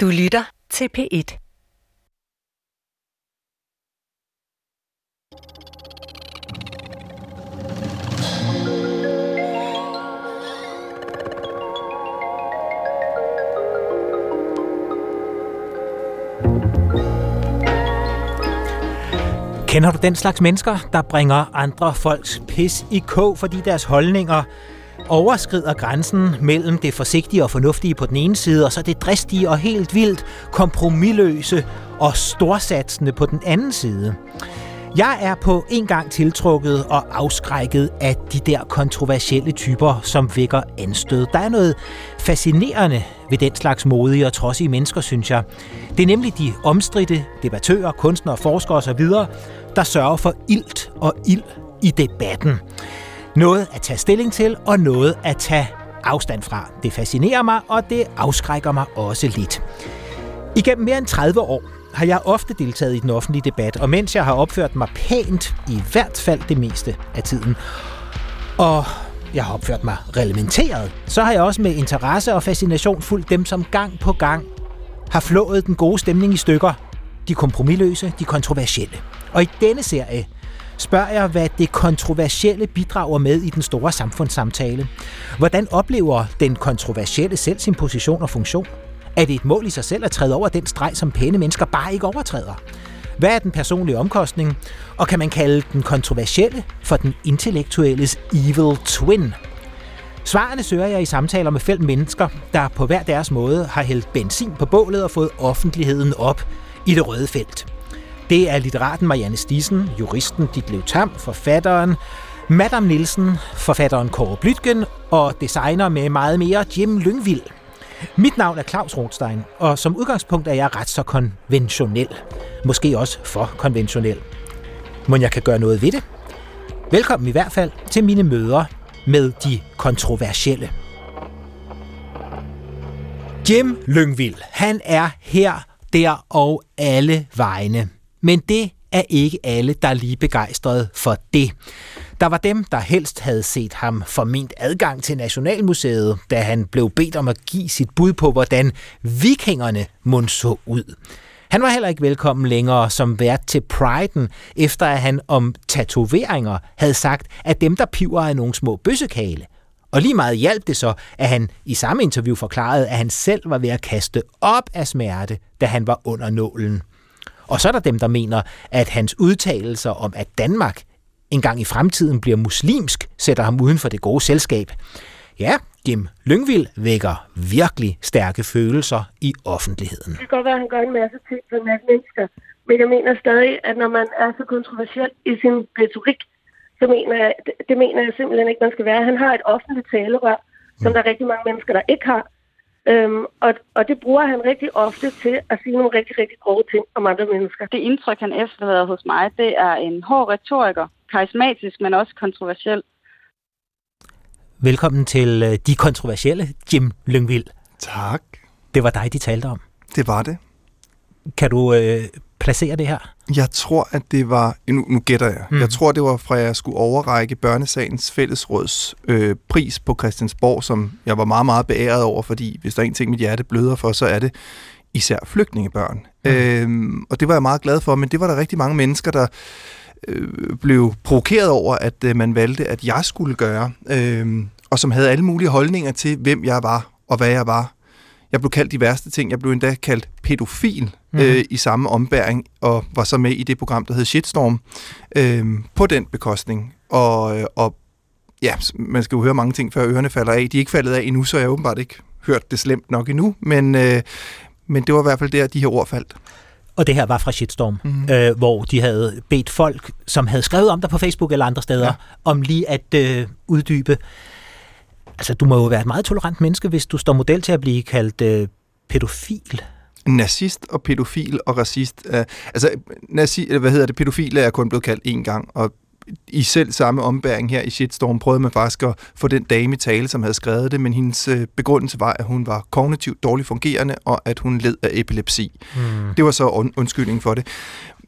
Du lytter til P1. Kender du den slags mennesker, der bringer andre folks pis i kog, fordi deres holdninger overskrider grænsen mellem det forsigtige og fornuftige på den ene side, og så det dristige og helt vildt kompromilløse og storsatsende på den anden side? Jeg er på en gang tiltrukket og afskrækket af de der kontroversielle typer, som vækker anstød. Der er noget fascinerende ved den slags modige og trodsige mennesker, synes jeg. Det er nemlig de omstridte debattører, kunstnere, forskere osv., der sørger for ilt og ild i debatten. Noget at tage stilling til, og noget at tage afstand fra. Det fascinerer mig, og det afskrækker mig også lidt. Igennem mere end 30 år har jeg ofte deltaget i den offentlige debat, og mens jeg har opført mig pænt, i hvert fald det meste af tiden, og jeg har opført mig reglementeret, så har jeg også med interesse og fascination fulgt dem, som gang på gang har flået den gode stemning i stykker. De kompromilløse, de kontroversielle. Og i denne serie spørger jeg, hvad det kontroversielle bidrager med i den store samfundssamtale. Hvordan oplever den kontroversielle selv sin position og funktion? Er det et mål i sig selv at træde over den streg, som pæne mennesker bare ikke overtræder? Hvad er den personlige omkostning? Og kan man kalde den kontroversielle for den intellektuelles evil twin? Svarene søger jeg i samtaler med fem mennesker, der på hver deres måde har hældt benzin på bålet og fået offentligheden op i det røde felt. Det er litteraten Marianne Stisen, juristen Ditlev Tam, forfatteren Madame Nielsen, forfatteren Kåre Blytgen og designer med meget mere Jim Lyngvild. Mit navn er Claus Rothstein, og som udgangspunkt er jeg ret så konventionel. Måske også for konventionel. Men jeg kan gøre noget ved det? Velkommen i hvert fald til mine møder med de kontroversielle. Jim Lyngvild, han er her, der og alle vegne. Men det er ikke alle, der er lige begejstrede for det. Der var dem, der helst havde set ham forment adgang til Nationalmuseet, da han blev bedt om at give sit bud på, hvordan vikingerne mund så ud. Han var heller ikke velkommen længere som vært til Priden, efter at han om tatoveringer havde sagt, at dem, der piver, er nogle små bøssekale. Og lige meget hjalp det så, at han i samme interview forklarede, at han selv var ved at kaste op af smerte, da han var under nålen. Og så er der dem, der mener, at hans udtalelser om, at Danmark en gang i fremtiden bliver muslimsk, sætter ham uden for det gode selskab. Ja, Jim Lyngvild vækker virkelig stærke følelser i offentligheden. Det kan godt være, at han gør en masse ting for en masse mennesker, men jeg mener stadig, at når man er så kontroversiel i sin retorik, så mener jeg, det, det mener jeg simpelthen ikke, man skal være. Han har et offentligt talerør, som mm. der er rigtig mange mennesker, der ikke har. Øhm, og, og det bruger han rigtig ofte til at sige nogle rigtig, rigtig grove ting om andre mennesker. Det indtryk, han efterlader hos mig, det er en hård retoriker, karismatisk, men også kontroversiel. Velkommen til øh, De Kontroversielle, Jim Lyngvild. Tak. Det var dig, de talte om. Det var det. Kan du øh, placere det her? Jeg tror, at det var... Nu, nu gætter jeg. Mm. Jeg tror, det var fra, at jeg skulle overrække Børnesagens Fællesråds øh, pris på Christiansborg, som jeg var meget, meget beæret over, fordi hvis der er en ting, mit hjerte bløder for, så er det især flygtningebørn. Mm. Øhm, og det var jeg meget glad for, men det var der rigtig mange mennesker, der øh, blev provokeret over, at øh, man valgte, at jeg skulle gøre, øh, og som havde alle mulige holdninger til, hvem jeg var og hvad jeg var. Jeg blev kaldt de værste ting. Jeg blev endda kaldt pædofil mm. øh, i samme ombæring, og var så med i det program, der hed Shitstorm, øh, på den bekostning. Og, øh, og ja, man skal jo høre mange ting, før ørerne falder af. De er ikke faldet af endnu, så jeg har åbenbart ikke hørt det slemt nok endnu, men, øh, men det var i hvert fald der, de her ord faldt. Og det her var fra Shitstorm, mm. øh, hvor de havde bedt folk, som havde skrevet om dig på Facebook eller andre steder, ja. om lige at øh, uddybe. Altså, du må jo være et meget tolerant menneske, hvis du står model til at blive kaldt øh, pædofil. Nazist og pædofil og racist. Øh, altså, nazi, eller hvad hedder det, pædofile er kun blevet kaldt én gang, og i selv samme ombæring her i Shitstorm prøvede man faktisk at få den dame i tale, som havde skrevet det, men hendes øh, begrundelse var, at hun var kognitivt dårligt fungerende, og at hun led af epilepsi. Mm. Det var så und- undskyldning for det.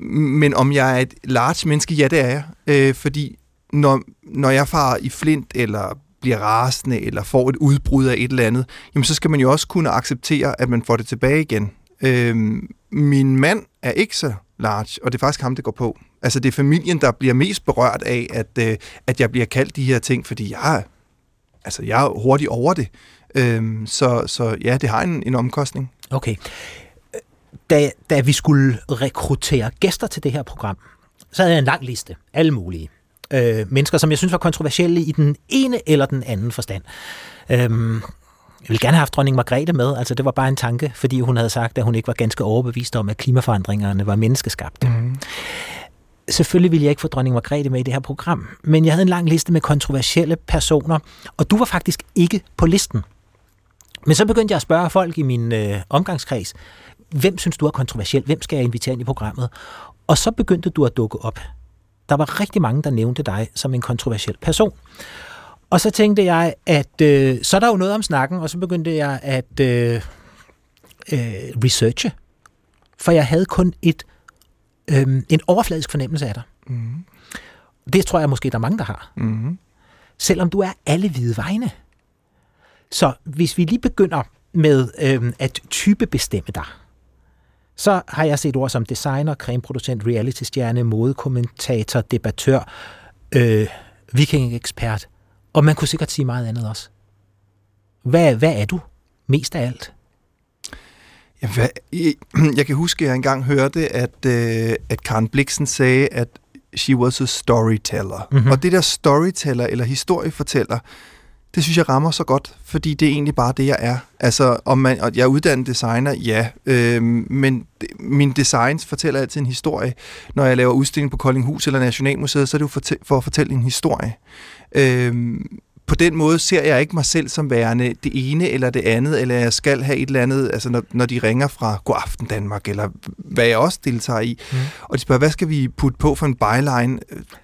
Men om jeg er et large menneske, ja, det er jeg. Øh, fordi når, når jeg farer i flint, eller bliver rasende, eller får et udbrud af et eller andet, jamen så skal man jo også kunne acceptere, at man får det tilbage igen. Øhm, min mand er ikke så large, og det er faktisk ham, det går på. Altså det er familien, der bliver mest berørt af, at, øh, at jeg bliver kaldt de her ting, fordi jeg altså, jeg er hurtigt over det. Øhm, så, så ja, det har en, en omkostning. Okay. Da, da vi skulle rekruttere gæster til det her program, så havde jeg en lang liste. Alle mulige. Øh, mennesker, som jeg synes var kontroversielle i den ene eller den anden forstand. Øhm, jeg ville gerne have haft dronning Margrethe med, altså det var bare en tanke, fordi hun havde sagt, at hun ikke var ganske overbevist om, at klimaforandringerne var menneskeskabte. Mm. Selvfølgelig ville jeg ikke få dronning Margrethe med i det her program, men jeg havde en lang liste med kontroversielle personer, og du var faktisk ikke på listen. Men så begyndte jeg at spørge folk i min øh, omgangskreds, hvem synes du er kontroversiel? Hvem skal jeg invitere ind i programmet? Og så begyndte du at dukke op. Der var rigtig mange, der nævnte dig som en kontroversiel person. Og så tænkte jeg, at øh, så er der jo noget om snakken, og så begyndte jeg at øh, øh, researche. For jeg havde kun et øh, en overfladisk fornemmelse af dig. Mm. Det tror jeg måske, der er mange, der har. Mm. Selvom du er alle hvide vegne. Så hvis vi lige begynder med øh, at type bestemme dig, så har jeg set ord som designer, cremeproducent, reality-stjerne, modekommentator, debattør, øh, viking-ekspert, og man kunne sikkert sige meget andet også. Hvad, hvad er du mest af alt? Hvad, jeg kan huske, at jeg engang hørte, at, øh, at Karen Bliksen sagde, at she was a storyteller. Mm-hmm. Og det der storyteller eller historiefortæller, det synes jeg rammer så godt, fordi det er egentlig bare det, jeg er. Altså, om man, og jeg er uddannet designer, ja, øh, men min designs fortæller altid en historie. Når jeg laver udstilling på Koldinghus eller Nationalmuseet, så er det jo for, for at fortælle en historie. Øh, på den måde ser jeg ikke mig selv som værende det ene eller det andet, eller jeg skal have et eller andet, altså når, når de ringer fra God Aften Danmark, eller hvad jeg også deltager i, mm. og de spørger, hvad skal vi putte på for en byline?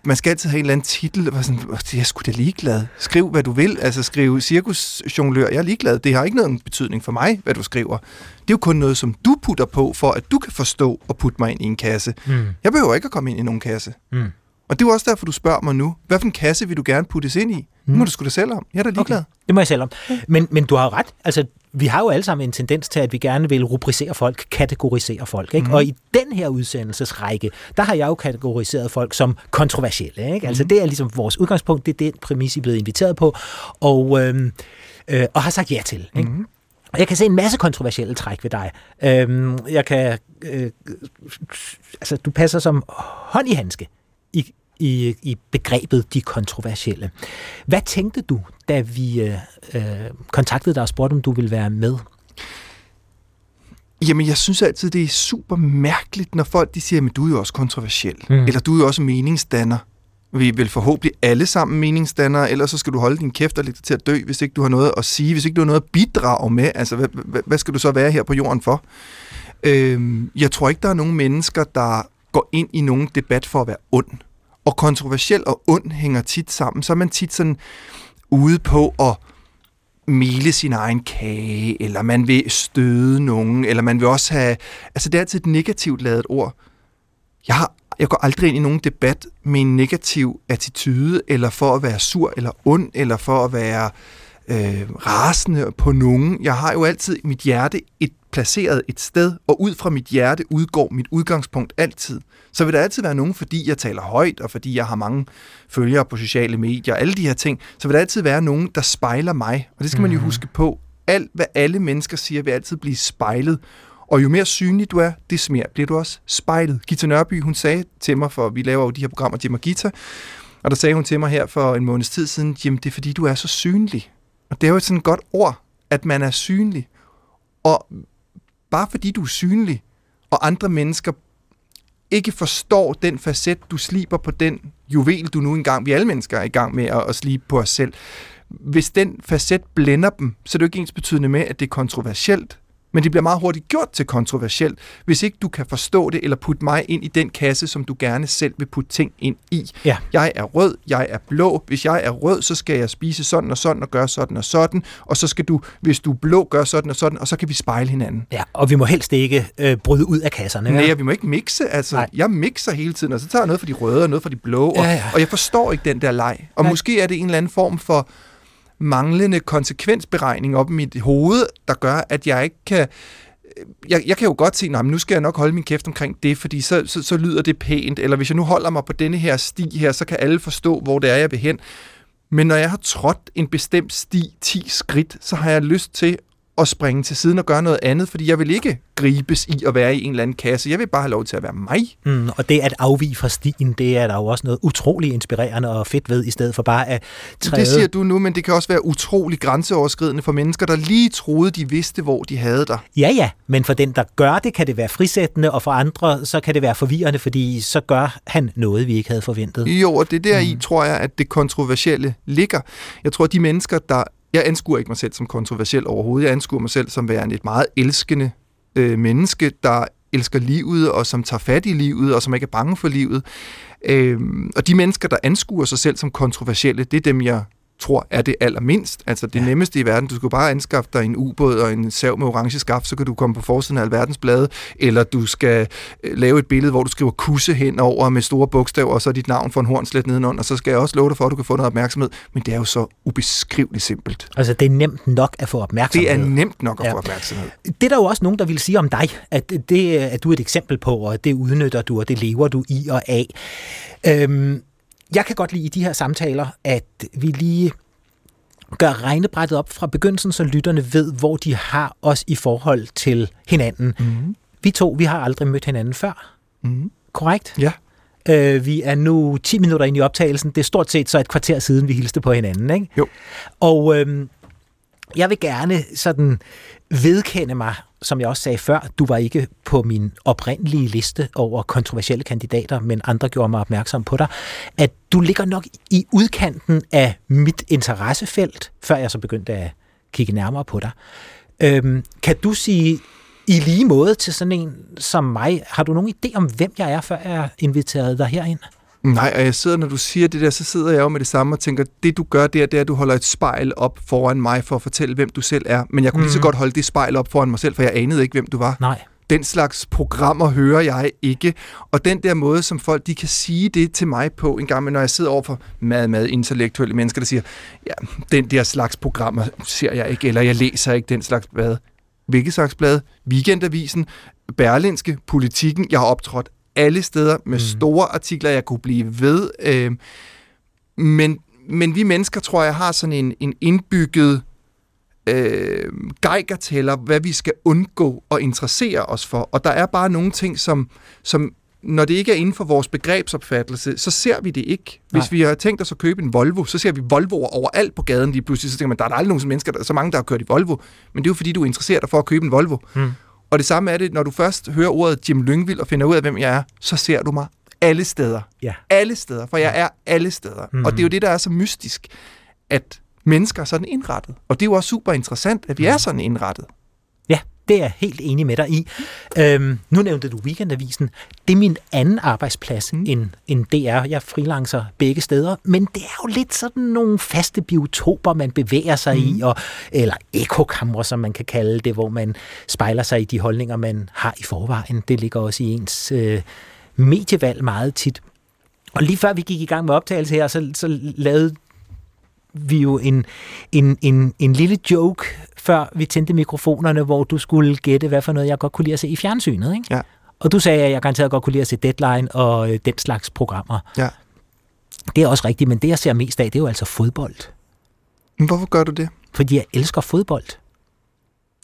Man skal altid have en eller anden titel, og sådan, jeg sgu da ligeglad. Skriv, hvad du vil, altså skriv cirkusjonglør, jeg er ligeglad, det har ikke nogen betydning for mig, hvad du skriver. Det er jo kun noget, som du putter på, for at du kan forstå og putte mig ind i en kasse. Mm. Jeg behøver ikke at komme ind i nogen kasse. Mm. Og det er jo også derfor, du spørger mig nu, hvad for en kasse vil du gerne puttes ind i? Mm. Nu må du sgu da selv om. Jeg er da ligeglad. Okay. Det må jeg selv om. Men, men du har ret. Altså, vi har jo alle sammen en tendens til, at vi gerne vil rubricere folk, kategorisere folk. Ikke? Mm. Og i den her udsendelsesrække, der har jeg jo kategoriseret folk som kontroversielle. Ikke? Altså, mm. det er ligesom vores udgangspunkt. Det er den præmis, I er blevet inviteret på. Og, øhm, øh, og har sagt ja til. Ikke? Mm. Og jeg kan se en masse kontroversielle træk ved dig. Øhm, jeg kan... Øh, altså, du passer som hånd i handske i, i, i begrebet de kontroversielle. Hvad tænkte du, da vi øh, øh, kontaktede dig og spurgte, om du ville være med? Jamen, jeg synes altid, det er super mærkeligt, når folk de siger, at du er jo også kontroversiel, mm. eller du er jo også meningsdanner. Vi vil forhåbentlig alle sammen meningsdannere, ellers så skal du holde din kæft og lægge dig til at dø, hvis ikke du har noget at sige, hvis ikke du har noget at bidrage med. Altså, hvad, hvad, hvad skal du så være her på jorden for? Øhm, jeg tror ikke, der er nogen mennesker, der går ind i nogen debat for at være ond og kontroversiel og ond hænger tit sammen, så er man tit sådan ude på at mele sin egen kage, eller man vil støde nogen, eller man vil også have... Altså, det er altid et negativt lavet ord. Jeg, har, jeg går aldrig ind i nogen debat med en negativ attitude, eller for at være sur eller ond, eller for at være øh, rasende på nogen. Jeg har jo altid mit hjerte et placeret et sted, og ud fra mit hjerte udgår mit udgangspunkt altid. Så vil der altid være nogen, fordi jeg taler højt, og fordi jeg har mange følgere på sociale medier, alle de her ting, så vil der altid være nogen, der spejler mig. Og det skal man jo mhm. huske på. Alt, hvad alle mennesker siger, vil altid blive spejlet. Og jo mere synlig du er, des mere bliver du også spejlet. Gita Nørby, hun sagde til mig, for vi laver jo de her programmer, Jim og Gita, og der sagde hun til mig her for en måneds tid siden, Jim, det er fordi, du er så synlig. Og det er jo sådan et godt ord, at man er synlig. Og bare fordi du er synlig, og andre mennesker ikke forstår den facet, du sliber på den juvel, du nu engang, vi alle mennesker er i gang med at, at slibe på os selv. Hvis den facet blænder dem, så er det jo ikke ens betydende med, at det er kontroversielt. Men det bliver meget hurtigt gjort til kontroversielt, hvis ikke du kan forstå det, eller putte mig ind i den kasse, som du gerne selv vil putte ting ind i. Ja. Jeg er rød, jeg er blå. Hvis jeg er rød, så skal jeg spise sådan og sådan, og gøre sådan og sådan. Og så skal du, hvis du er blå, gøre sådan og sådan, og så kan vi spejle hinanden. Ja, og vi må helst ikke øh, bryde ud af kasserne. Nej, ja? vi må ikke mixe. Altså, Nej. jeg mixer hele tiden, og så tager jeg noget for de røde og noget for de blå. Og, ja, ja. og jeg forstår ikke den der leg. Og Nej. måske er det en eller anden form for manglende konsekvensberegning op i mit hoved, der gør, at jeg ikke kan øh, jeg, jeg kan jo godt se, at nu skal jeg nok holde min kæft omkring det, fordi så, så, så lyder det pænt, eller hvis jeg nu holder mig på denne her sti her, så kan alle forstå, hvor det er, jeg vil hen. Men når jeg har trådt en bestemt sti 10 skridt, så har jeg lyst til at springe til siden og gøre noget andet, fordi jeg vil ikke gribes i at være i en eller anden kasse. Jeg vil bare have lov til at være mig. Mm, og det at afvige fra stien, det er der jo også noget utrolig inspirerende og fedt ved, i stedet for bare at træde... Det siger du nu, men det kan også være utrolig grænseoverskridende for mennesker, der lige troede, de vidste, hvor de havde dig. Ja, ja, men for den, der gør det, kan det være frisættende, og for andre, så kan det være forvirrende, fordi så gør han noget, vi ikke havde forventet. Jo, og det der i, mm. tror jeg, at det kontroversielle ligger. Jeg tror, at de mennesker, der jeg anskuer ikke mig selv som kontroversiel overhovedet. Jeg anskuer mig selv som værende et meget elskende øh, menneske, der elsker livet, og som tager fat i livet, og som ikke er bange for livet. Øh, og de mennesker, der anskuer sig selv som kontroversielle, det er dem, jeg tror er det allermindst. Altså det ja. nemmeste i verden. Du skal bare anskaffe dig en ubåd og en sav med orange skaft, så kan du komme på forsiden af alverdens blade, eller du skal øh, lave et billede, hvor du skriver kusse hen over med store bogstaver, og så dit navn for en hornslet nedenunder, og så skal jeg også love dig for, at du kan få noget opmærksomhed. Men det er jo så ubeskriveligt simpelt. Altså det er nemt nok at få opmærksomhed. Det er nemt nok at ja. få opmærksomhed. Det er der jo også nogen, der vil sige om dig, at det at du er et eksempel på, og det udnytter du, og det lever du i og af. Øhm, jeg kan godt lide i de her samtaler, at vi lige gør regnebrættet op fra begyndelsen, så lytterne ved, hvor de har os i forhold til hinanden. Mm. Vi to, vi har aldrig mødt hinanden før. Mm. Korrekt? Ja. Øh, vi er nu 10 minutter ind i optagelsen. Det er stort set så et kvarter siden, vi hilste på hinanden. Ikke? Jo. Og øh, jeg vil gerne sådan vedkende mig, som jeg også sagde før, du var ikke på min oprindelige liste over kontroversielle kandidater, men andre gjorde mig opmærksom på dig, at du ligger nok i udkanten af mit interessefelt, før jeg så begyndte at kigge nærmere på dig. Øhm, kan du sige i lige måde til sådan en som mig, har du nogen idé om, hvem jeg er, før jeg inviterede dig herind? Nej, og jeg sidder, når du siger det der, så sidder jeg jo med det samme og tænker, det du gør der, det er, at du holder et spejl op foran mig for at fortælle, hvem du selv er. Men jeg kunne mm. lige så mhm. godt holde det spejl op foran mig selv, for jeg anede ikke, hvem du var. Nej. Den slags programmer hører jeg ikke. Og den der måde, som folk de kan sige det til mig på en gang, når jeg sidder over for meget, meget intellektuelle mennesker, der siger, ja, den der slags programmer ser jeg ikke, eller jeg læser ikke den slags blad. Hvilket slags blad? Weekendavisen, Berlinske, Politikken. Jeg har optrådt alle steder med mm. store artikler, jeg kunne blive ved. Øh, men, men vi mennesker, tror jeg, har sådan en, en indbygget øh, geigertæller, hvad vi skal undgå og interessere os for. Og der er bare nogle ting, som, som når det ikke er inden for vores begrebsopfattelse, så ser vi det ikke. Hvis Nej. vi har tænkt os at købe en Volvo, så ser vi Volvoer overalt på gaden lige pludselig. Så tænker man, der er aldrig nogen mennesker, der er så mange, der har kørt i Volvo. Men det er jo fordi, du er interesseret dig for at købe en Volvo. Mm. Og det samme er det, når du først hører ordet Jim Lyngvild og finder ud af, hvem jeg er, så ser du mig alle steder. Ja. Alle steder, for jeg er alle steder. Mm. Og det er jo det, der er så mystisk, at mennesker er sådan indrettet. Og det er jo også super interessant, at vi mm. er sådan indrettet. Ja, det er jeg helt enig med dig i. Øhm, nu nævnte du Weekendavisen. Det er min anden arbejdsplads mm. end, end DR. Jeg freelancer begge steder, men det er jo lidt sådan nogle faste biotoper, man bevæger sig mm. i, og, eller ekokamre, som man kan kalde det, hvor man spejler sig i de holdninger, man har i forvejen. Det ligger også i ens øh, medievalg meget tit. Og lige før vi gik i gang med optagelse her, så, så lavede vi jo en, en, en, en lille joke, før vi tændte mikrofonerne, hvor du skulle gætte, hvad for noget jeg godt kunne lide at se i fjernsynet. Ikke? Ja. Og du sagde, at jeg garanteret godt kunne lide at se Deadline og øh, den slags programmer. Ja. Det er også rigtigt, men det jeg ser mest af, det er jo altså fodbold. Men hvorfor gør du det? Fordi jeg elsker fodbold.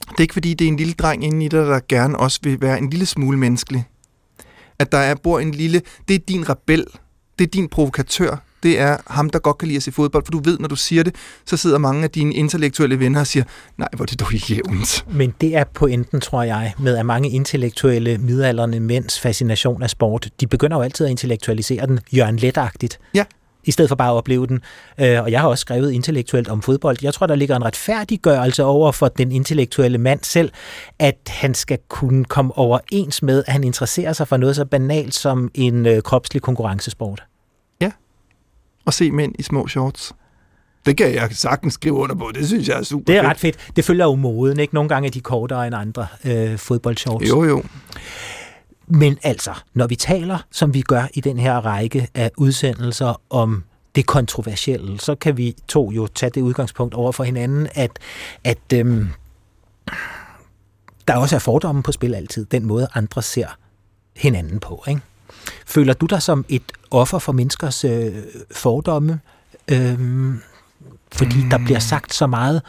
Det er ikke fordi, det er en lille dreng inde i dig, der gerne også vil være en lille smule menneskelig. At der er, bor en lille... Det er din rebel. Det er din provokatør det er ham, der godt kan lide at se fodbold, for du ved, når du siger det, så sidder mange af dine intellektuelle venner og siger, nej, hvor er det dog jævnt. Men det er pointen, tror jeg, med at mange intellektuelle midalderne mænds fascination af sport, de begynder jo altid at intellektualisere den, Jørgen Letagtigt. Ja i stedet for bare at opleve den. Øh, og jeg har også skrevet intellektuelt om fodbold. Jeg tror, der ligger en retfærdiggørelse over for den intellektuelle mand selv, at han skal kunne komme overens med, at han interesserer sig for noget så banalt som en øh, kropslig konkurrencesport at se mænd i små shorts. Det kan jeg sagtens skrive under på. Det synes jeg er super Det er fedt. ret fedt. Det følger jo moden, ikke? Nogle gange er de kortere end andre øh, fodboldshorts. Jo, jo. Men altså, når vi taler, som vi gør i den her række af udsendelser om det kontroversielle, så kan vi to jo tage det udgangspunkt over for hinanden, at, at øhm, der også er fordomme på spil altid. Den måde, andre ser hinanden på. Ikke? Føler du dig som et offer for menneskers øh, fordomme? Øh, fordi mm. der bliver sagt så meget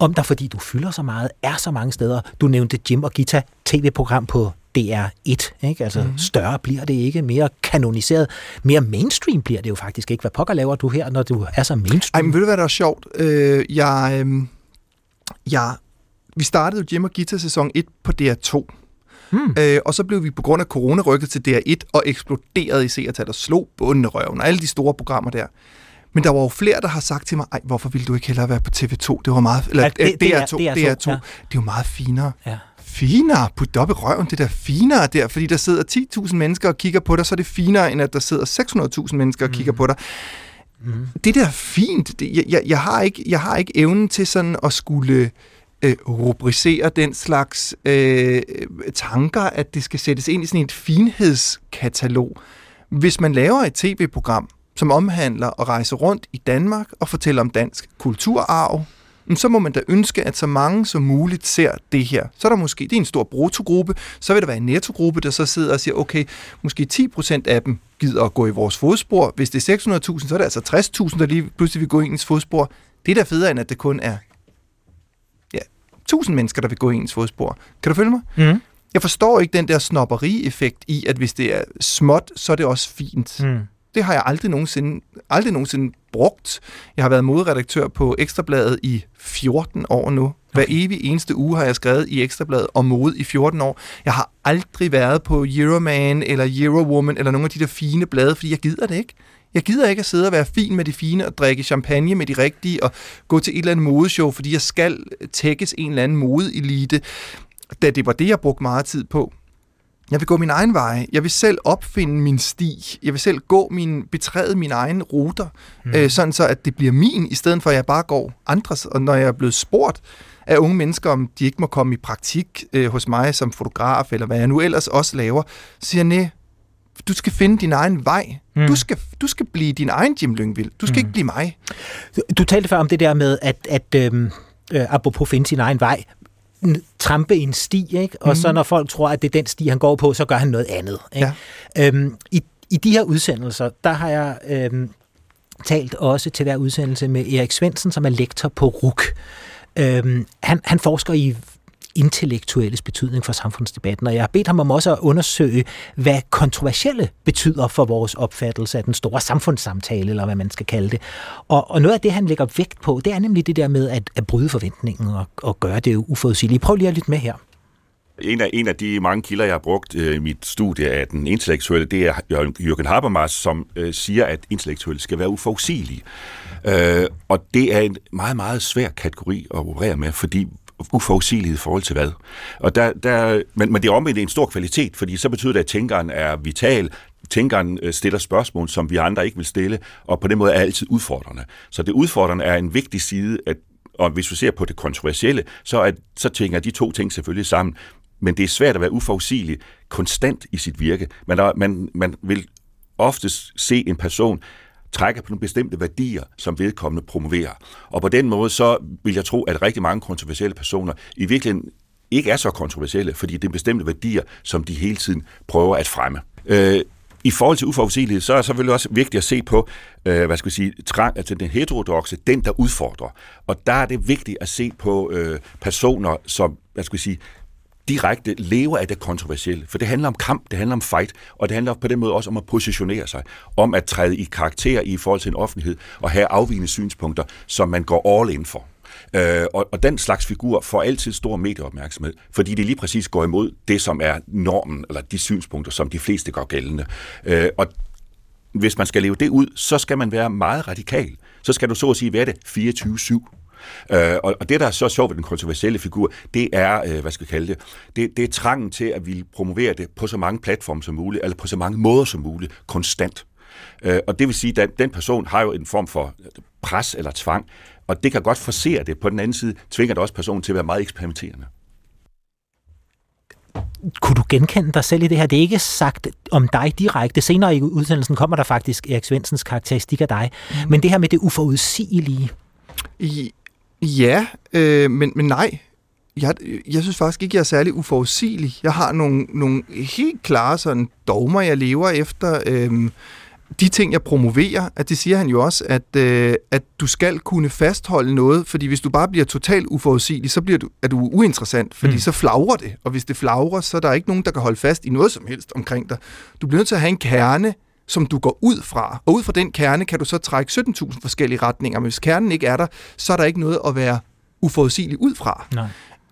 om dig, fordi du fylder så meget, er så mange steder. Du nævnte Jim og Gita tv-program på DR1. Ikke? Altså mm. større bliver det ikke, mere kanoniseret, mere mainstream bliver det jo faktisk ikke. Hvad pokker laver du her, når du er så mainstream? Ej, men ved du hvad, der er sjovt? Øh, jeg, øh, jeg, vi startede jo Jim og Gita sæson 1 på DR2. Hmm. Øh, og så blev vi på grund af corona rykket til DR1 og eksploderede i seertal og slog bunden røven og alle de store programmer der. Men der var jo flere, der har sagt til mig, ej, hvorfor ville du ikke hellere være på TV2? Det var meget... Eller, ja, det, DR2, DR2, DR2, DR2. Ja. Det er jo meget finere. Ja finere. Put op i røven, det der finere der, fordi der sidder 10.000 mennesker og kigger på dig, så er det finere, end at der sidder 600.000 mennesker og mm. kigger på dig. Mm. Det der er fint. Det, jeg, jeg, jeg, har ikke, jeg har ikke evnen til sådan at skulle øh, rubricere den slags øh, tanker, at det skal sættes ind i sådan et finhedskatalog. Hvis man laver et tv-program, som omhandler at rejse rundt i Danmark og fortælle om dansk kulturarv, så må man da ønske, at så mange som muligt ser det her. Så er der måske, det er en stor brutogruppe, så vil der være en nettogruppe, der så sidder og siger, okay, måske 10% af dem gider at gå i vores fodspor. Hvis det er 600.000, så er det altså 60.000, der lige pludselig vil gå i ens fodspor. Det er da federe, end at det kun er 1000 mennesker, der vil gå i ens fodspor. Kan du følge mig? Mm. Jeg forstår ikke den der snopperi-effekt i, at hvis det er småt, så er det også fint. Mm. Det har jeg aldrig nogensinde, aldrig nogensinde brugt. Jeg har været modredaktør på Ekstrabladet i 14 år nu. Hver evig eneste uge har jeg skrevet i Ekstrabladet om mode i 14 år. Jeg har aldrig været på Euroman eller Eurowoman eller nogle af de der fine blade, fordi jeg gider det ikke. Jeg gider ikke at sidde og være fin med de fine og drikke champagne med de rigtige og gå til et eller andet modeshow, fordi jeg skal tækkes en eller anden modeelite. Da det var det, jeg brugte meget tid på. Jeg vil gå min egen vej. Jeg vil selv opfinde min sti. Jeg vil selv gå min, betræde mine egne ruter, mm. øh, sådan så at det bliver min, i stedet for at jeg bare går andres. Og når jeg er blevet spurgt af unge mennesker, om de ikke må komme i praktik øh, hos mig som fotograf, eller hvad jeg nu ellers også laver, så siger jeg, du skal finde din egen vej. Mm. Du, skal, du skal blive din egen Jim Lyngvild. Du skal mm. ikke blive mig. Du, du talte før om det der med, at, at øhm, øh, apropos finde sin egen vej, trampe en sti, ikke? og mm. så når folk tror, at det er den sti, han går på, så gør han noget andet. Ikke? Ja. Øhm, i, I de her udsendelser, der har jeg øhm, talt også til hver udsendelse med Erik Svendsen, som er lektor på RUK. Øhm, han, han forsker i intellektuelles betydning for samfundsdebatten, og jeg har bedt ham om også at undersøge, hvad kontroversielle betyder for vores opfattelse af den store samfundssamtale, eller hvad man skal kalde det. Og, og noget af det, han lægger vægt på, det er nemlig det der med at, at bryde forventningen og, og gøre det uforudsigeligt. Prøv lige at lytte med her. En af, en af de mange kilder, jeg har brugt øh, i mit studie af den intellektuelle, det er Jürgen Habermas, som øh, siger, at intellektuelle skal være uforudsigelige. Øh, og det er en meget, meget svær kategori at operere med, fordi uforudsigelighed i forhold til hvad. Og der, der, men, men det er omvendt en stor kvalitet, fordi så betyder det, at tænkeren er vital, tænkeren øh, stiller spørgsmål, som vi andre ikke vil stille, og på den måde er altid udfordrende. Så det udfordrende er en vigtig side, at, og hvis vi ser på det kontroversielle, så, er, så tænker de to ting selvfølgelig sammen. Men det er svært at være uforudsigelig konstant i sit virke. Man, er, man, man vil oftest se en person, trækker på nogle bestemte værdier, som vedkommende promoverer. Og på den måde, så vil jeg tro, at rigtig mange kontroversielle personer i virkeligheden ikke er så kontroversielle, fordi det er bestemte værdier, som de hele tiden prøver at fremme. Øh, i forhold til uforudsigelighed, så er det selvfølgelig også vigtigt at se på, øh, hvad skal vi sige, trang, altså den heterodoxe, den der udfordrer. Og der er det vigtigt at se på øh, personer, som, hvad skal vi sige, direkte lever af det kontroversielle. For det handler om kamp, det handler om fight, og det handler på den måde også om at positionere sig, om at træde i karakter i forhold til en offentlighed, og have afvigende synspunkter, som man går all in for. Øh, og, og den slags figur får altid stor medieopmærksomhed, fordi det lige præcis går imod det, som er normen, eller de synspunkter, som de fleste går gældende. Øh, og hvis man skal leve det ud, så skal man være meget radikal. Så skal du så at sige være det 24-7. Øh, og, og det, der er så sjovt ved den kontroversielle figur, det er, øh, hvad skal jeg kalde det, det, det er trangen til at vi promovere det på så mange platforme som muligt, eller på så mange måder som muligt, konstant. Øh, og det vil sige, at den person har jo en form for pres eller tvang, og det kan godt forsere det. På den anden side tvinger det også personen til at være meget eksperimenterende. Kunne du genkende dig selv i det her? Det er ikke sagt om dig direkte. Senere i udsendelsen kommer der faktisk Erik Svendsens karakteristik af dig. Mm. Men det her med det uforudsigelige. I, Ja, øh, men, men nej. jeg, jeg synes faktisk ikke, jeg er særlig uforudsigelig. Jeg har nogle, nogle helt klare sådan dogmer, jeg lever efter. Øhm, de ting, jeg promoverer, at det siger han jo også, at, øh, at du skal kunne fastholde noget, fordi hvis du bare bliver totalt uforudsigelig, så bliver du, er du uinteressant, fordi mm. så flagrer det, og hvis det flagrer, så er der ikke nogen, der kan holde fast i noget som helst omkring dig. Du bliver nødt til at have en kerne, som du går ud fra, og ud fra den kerne kan du så trække 17.000 forskellige retninger, men hvis kernen ikke er der, så er der ikke noget at være uforudsigelig ud fra. Nej.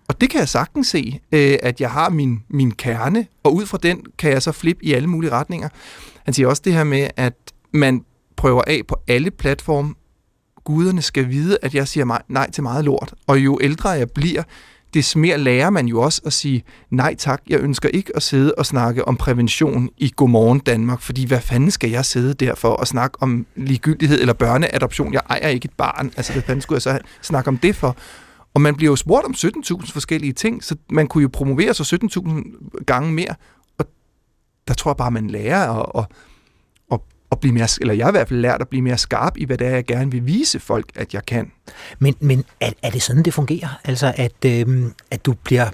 Og det kan jeg sagtens se, øh, at jeg har min, min kerne, og ud fra den kan jeg så flippe i alle mulige retninger. Han siger også det her med, at man prøver af på alle platforme. Guderne skal vide, at jeg siger nej til meget lort. Og jo ældre jeg bliver, des mere lærer man jo også at sige, nej tak, jeg ønsker ikke at sidde og snakke om prævention i Godmorgen Danmark, fordi hvad fanden skal jeg sidde der for at snakke om ligegyldighed eller børneadoption? Jeg ejer ikke et barn, altså hvad fanden skulle jeg så snakke om det for? Og man bliver jo spurgt om 17.000 forskellige ting, så man kunne jo promovere sig 17.000 gange mere. Og der tror jeg bare, man lærer at, at, at, blive mere, eller jeg har i hvert fald lært at blive mere skarp i, hvad det er, jeg gerne vil vise folk, at jeg kan. Men, men er, er det sådan, det fungerer? Altså, at, øh, at du bliver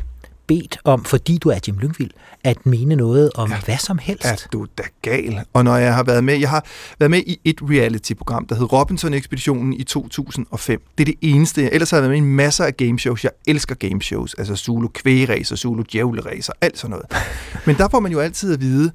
bedt om, fordi du er Jim Lyngvild, at mene noget om ja, hvad som helst. Er du da gal? Og når jeg har været med, jeg har været med i et reality-program, der hed Robinson-ekspeditionen i 2005. Det er det eneste. Ellers har jeg været med i masser af gameshows. Jeg elsker gameshows. Altså Zulu kvægeræser, Zulu djævleræser, alt sådan noget. Men der får man jo altid at vide,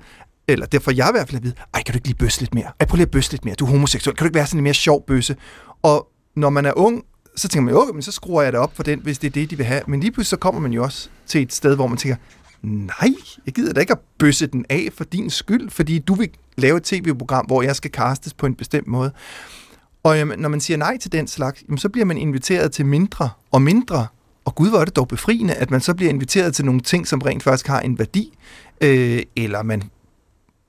eller derfor jeg i hvert fald at vide, ej, kan du ikke lige bøsse lidt mere? Ej, prøv lige at bøsse lidt mere. Du er homoseksuel. Kan du ikke være sådan en mere sjov bøsse? Og når man er ung, så tænker man, okay, men så skruer jeg det op for den, hvis det er det, de vil have. Men lige pludselig så kommer man jo også til et sted, hvor man tænker, nej, jeg gider da ikke at bøsse den af for din skyld, fordi du vil lave et tv-program, hvor jeg skal castes på en bestemt måde. Og jamen, når man siger nej til den slags, jamen, så bliver man inviteret til mindre og mindre. Og gud, hvor er det dog befriende, at man så bliver inviteret til nogle ting, som rent faktisk har en værdi, øh, eller man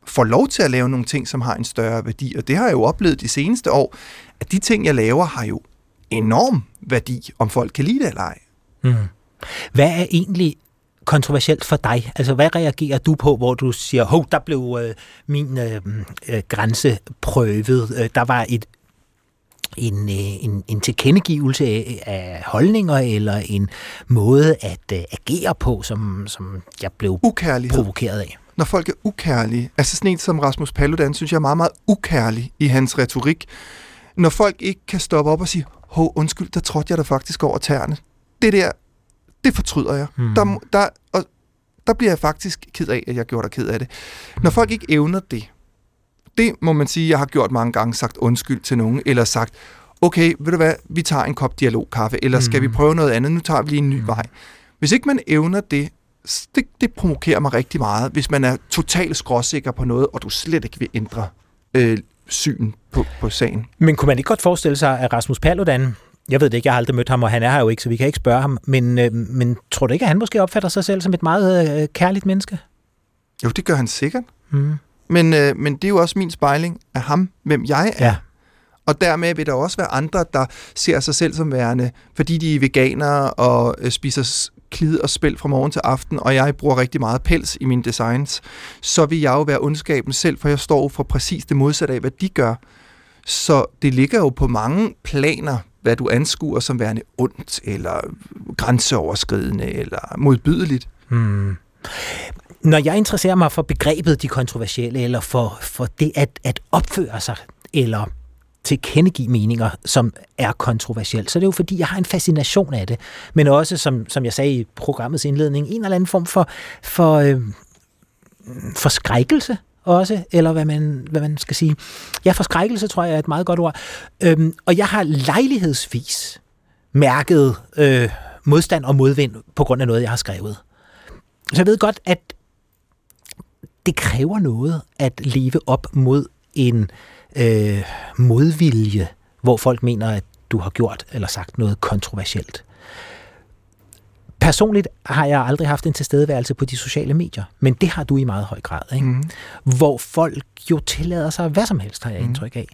får lov til at lave nogle ting, som har en større værdi. Og det har jeg jo oplevet de seneste år, at de ting, jeg laver, har jo enorm værdi, om folk kan lide det eller ej. Mm. Hvad er egentlig kontroversielt for dig? Altså, hvad reagerer du på, hvor du siger, hov, der blev øh, min øh, øh, grænse prøvet. Øh, der var et en, øh, en, en tilkendegivelse af, holdninger eller en måde at uh, agere på, som, som jeg blev provokeret af. Når folk er ukærlige, altså sådan en som Rasmus Paludan, synes jeg er meget, meget ukærlig i hans retorik. Når folk ikke kan stoppe op og sige, hov, undskyld, der trådte jeg da faktisk over tæerne. Det der, det fortryder jeg. Mm. Der, der, og der bliver jeg faktisk ked af, at jeg gjorde dig ked af det. Når folk ikke evner det, det må man sige, jeg har gjort mange gange, sagt undskyld til nogen, eller sagt, okay, ved du hvad, vi tager en kop dialogkaffe, eller skal mm. vi prøve noget andet, nu tager vi lige en ny mm. vej. Hvis ikke man evner det, det, det provokerer mig rigtig meget, hvis man er totalt skråsikker på noget, og du slet ikke vil ændre øh, syn på, på sagen. Men kunne man ikke godt forestille sig, at Rasmus Paludan, jeg ved det ikke, jeg har aldrig mødt ham, og han er her jo ikke, så vi kan ikke spørge ham, men, øh, men tror du ikke, at han måske opfatter sig selv som et meget øh, kærligt menneske? Jo, det gør han sikkert. Mm. Men, øh, men det er jo også min spejling af ham, hvem jeg er. Ja. Og dermed vil der også være andre, der ser sig selv som værende, fordi de er veganere og øh, spiser klid og spil fra morgen til aften, og jeg bruger rigtig meget pels i mine designs, så vil jeg jo være ondskaben selv, for jeg står for præcis det modsatte af, hvad de gør. Så det ligger jo på mange planer, hvad du anskuer som værende ondt, eller grænseoverskridende, eller modbydeligt. Hmm. Når jeg interesserer mig for begrebet de kontroversielle, eller for, for det at, at opføre sig, eller tilkendegive meninger, som er kontroversielt, så det er jo fordi, jeg har en fascination af det, men også, som, som jeg sagde i programmets indledning, en eller anden form for, for øh, forskrækkelse også, eller hvad man, hvad man skal sige. Ja, forskrækkelse tror jeg er et meget godt ord. Øhm, og jeg har lejlighedsvis mærket øh, modstand og modvind på grund af noget, jeg har skrevet. Så jeg ved godt, at det kræver noget at leve op mod en øh, modvilje, hvor folk mener, at du har gjort eller sagt noget kontroversielt. Personligt har jeg aldrig haft en tilstedeværelse på de sociale medier, men det har du i meget høj grad, ikke? Mm. hvor folk jo tillader sig hvad som helst, har jeg mm. indtryk af.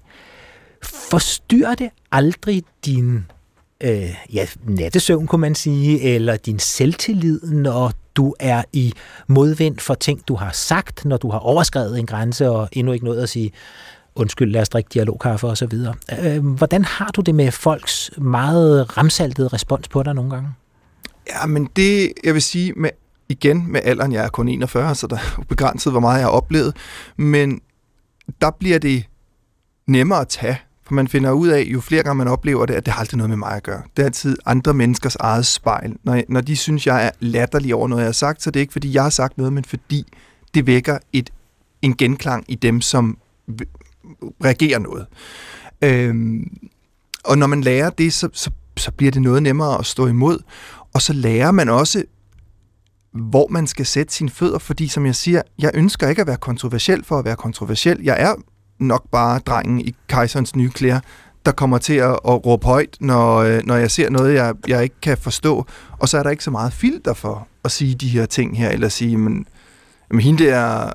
Forstyrrer det aldrig din øh, ja, nattesøvn, kunne man sige, eller din selvtillid, når du er i modvind for ting, du har sagt, når du har overskrevet en grænse og endnu ikke nået at sige, undskyld, lad os drikke dialogkaffe og så videre. Øh, hvordan har du det med folks meget ramsaltede respons på dig nogle gange? Ja, men det, jeg vil sige, med, igen med alderen, jeg er kun 41, så der er begrænset, hvor meget jeg har oplevet, men der bliver det nemmere at tage, for man finder ud af, jo flere gange man oplever det, at det har aldrig noget med mig at gøre. Det er altid andre menneskers eget spejl. Når, når de synes, jeg er latterlig over noget, jeg har sagt, så det er ikke, fordi jeg har sagt noget, men fordi det vækker et, en genklang i dem, som reagerer noget. Øhm, og når man lærer det, så, så, så bliver det noget nemmere at stå imod. Og så lærer man også, hvor man skal sætte sine fødder, fordi som jeg siger, jeg ønsker ikke at være kontroversiel for at være kontroversiel. Jeg er nok bare drengen i kejserens nye klæder, der kommer til at, at råbe højt, når, øh, når jeg ser noget, jeg, jeg ikke kan forstå. Og så er der ikke så meget filter for at sige de her ting her, eller sige, men, men hende der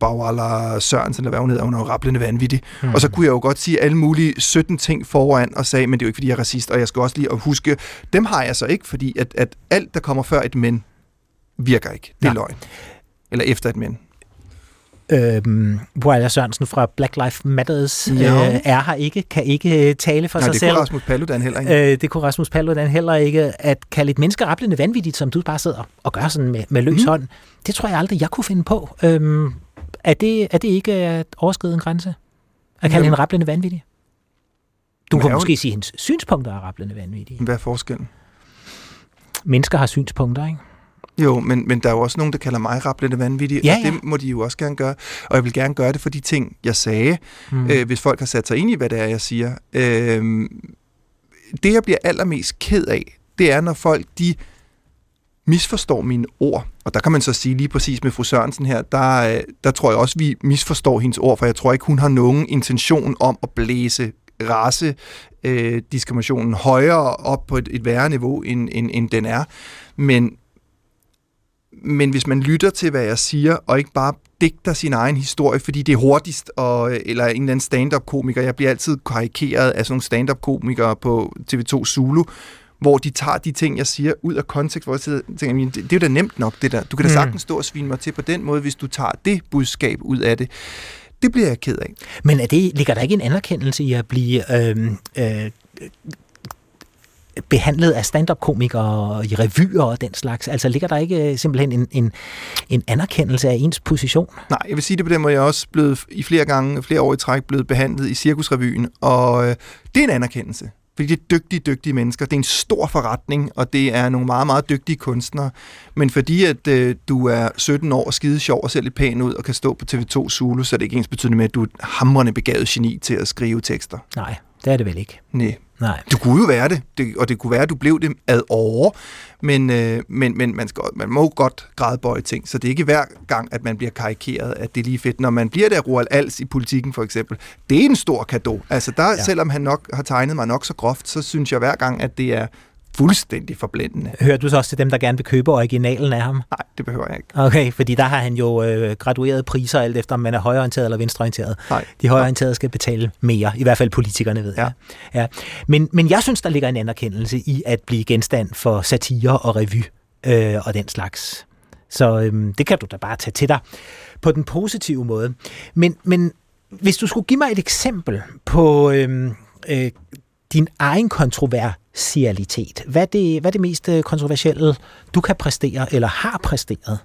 Bauala Sørensen, eller hvad hun hedder, hun er jo rapplende vanvittig. Mm. Og så kunne jeg jo godt sige alle mulige 17 ting foran og sagde, men det er jo ikke, fordi jeg er racist, og jeg skal også lige at huske, dem har jeg så ikke, fordi at, at alt, der kommer før et men, virker ikke. Det er ja. løgn. Eller efter et men. Øhm, Boala Sørensen fra Black Lives Matters ja. øh, er her ikke, kan ikke øh, tale for Nej, sig det selv. kunne Rasmus Paludan heller ikke. Øh, det kunne Rasmus Paludan heller ikke. At kalde et menneske rablende vanvittigt, som du bare sidder og gør sådan med, med løs mm. hånd, det tror jeg aldrig, jeg kunne finde på. Øhm, er, det, er det ikke at overskride en grænse? At kalde hende rablende vanvittig? Du kunne måske sige, at hendes synspunkter er rablende vanvittige. Hvad er forskellen? Mennesker har synspunkter, ikke? Jo, men, men der er jo også nogen, der kalder mig rablende vanvittig, ja, og det må de jo også gerne gøre. Og jeg vil gerne gøre det for de ting, jeg sagde, mm. øh, hvis folk har sat sig ind i, hvad det er, jeg siger. Øh, det, jeg bliver allermest ked af, det er, når folk, de misforstår mine ord. Og der kan man så sige lige præcis med fru Sørensen her, der, øh, der tror jeg også, vi misforstår hendes ord, for jeg tror ikke, hun har nogen intention om at blæse race øh, diskriminationen højere op på et, et værre niveau, end, end, end den er. Men men hvis man lytter til, hvad jeg siger, og ikke bare digter sin egen historie, fordi det er hurtigst, og, eller en eller anden stand-up-komiker, jeg bliver altid karikeret af sådan nogle stand-up-komikere på TV2 Zulu, hvor de tager de ting, jeg siger, ud af kontekst, hvor jeg tænker, det, det er jo da nemt nok, det der. Du kan da mm. sagtens stå og svine mig til på den måde, hvis du tager det budskab ud af det. Det bliver jeg ked af. Men er det, ligger der ikke en anerkendelse i at blive øh, øh, behandlet af stand-up-komikere i revyer og den slags? Altså ligger der ikke øh, simpelthen en, en, en anerkendelse af ens position? Nej, jeg vil sige det på den måde, jeg er også blevet i flere gange, flere år i træk, blevet behandlet i Cirkusrevyen, og øh, det er en anerkendelse. Fordi det er dygtige, dygtige mennesker. Det er en stor forretning, og det er nogle meget, meget dygtige kunstnere. Men fordi at øh, du er 17 år og skide sjov og ser lidt pæn ud og kan stå på TV2 Zulu, så er det ikke ens betydende med, at du er et hamrende begavet geni til at skrive tekster. Nej, det er det vel ikke. Nej. Nej. Du kunne jo være det, det, og det kunne være, at du blev det ad over, men, øh, men, men man, skal, man må godt grædbøje ting, så det er ikke hver gang, at man bliver karikeret, at det er lige fedt. Når man bliver der Roald Als i politikken for eksempel, det er en stor gave. Altså der, ja. selvom han nok har tegnet mig nok så groft, så synes jeg hver gang, at det er fuldstændig forblændende. Hører du så også til dem, der gerne vil købe originalen af ham? Nej, det behøver jeg ikke. Okay, fordi der har han jo øh, gradueret priser alt efter, om man er højorienteret eller venstreorienteret. Nej. De højorienterede skal betale mere, i hvert fald politikerne ved ja. jeg. Ja. Men, men jeg synes, der ligger en anerkendelse i at blive genstand for satire og revy øh, og den slags. Så øh, det kan du da bare tage til dig på den positive måde. Men, men hvis du skulle give mig et eksempel på øh, øh, din egen kontroversialitet. Hvad er, det, hvad er det mest øh, kontroversielle, du kan præstere eller har præsteret?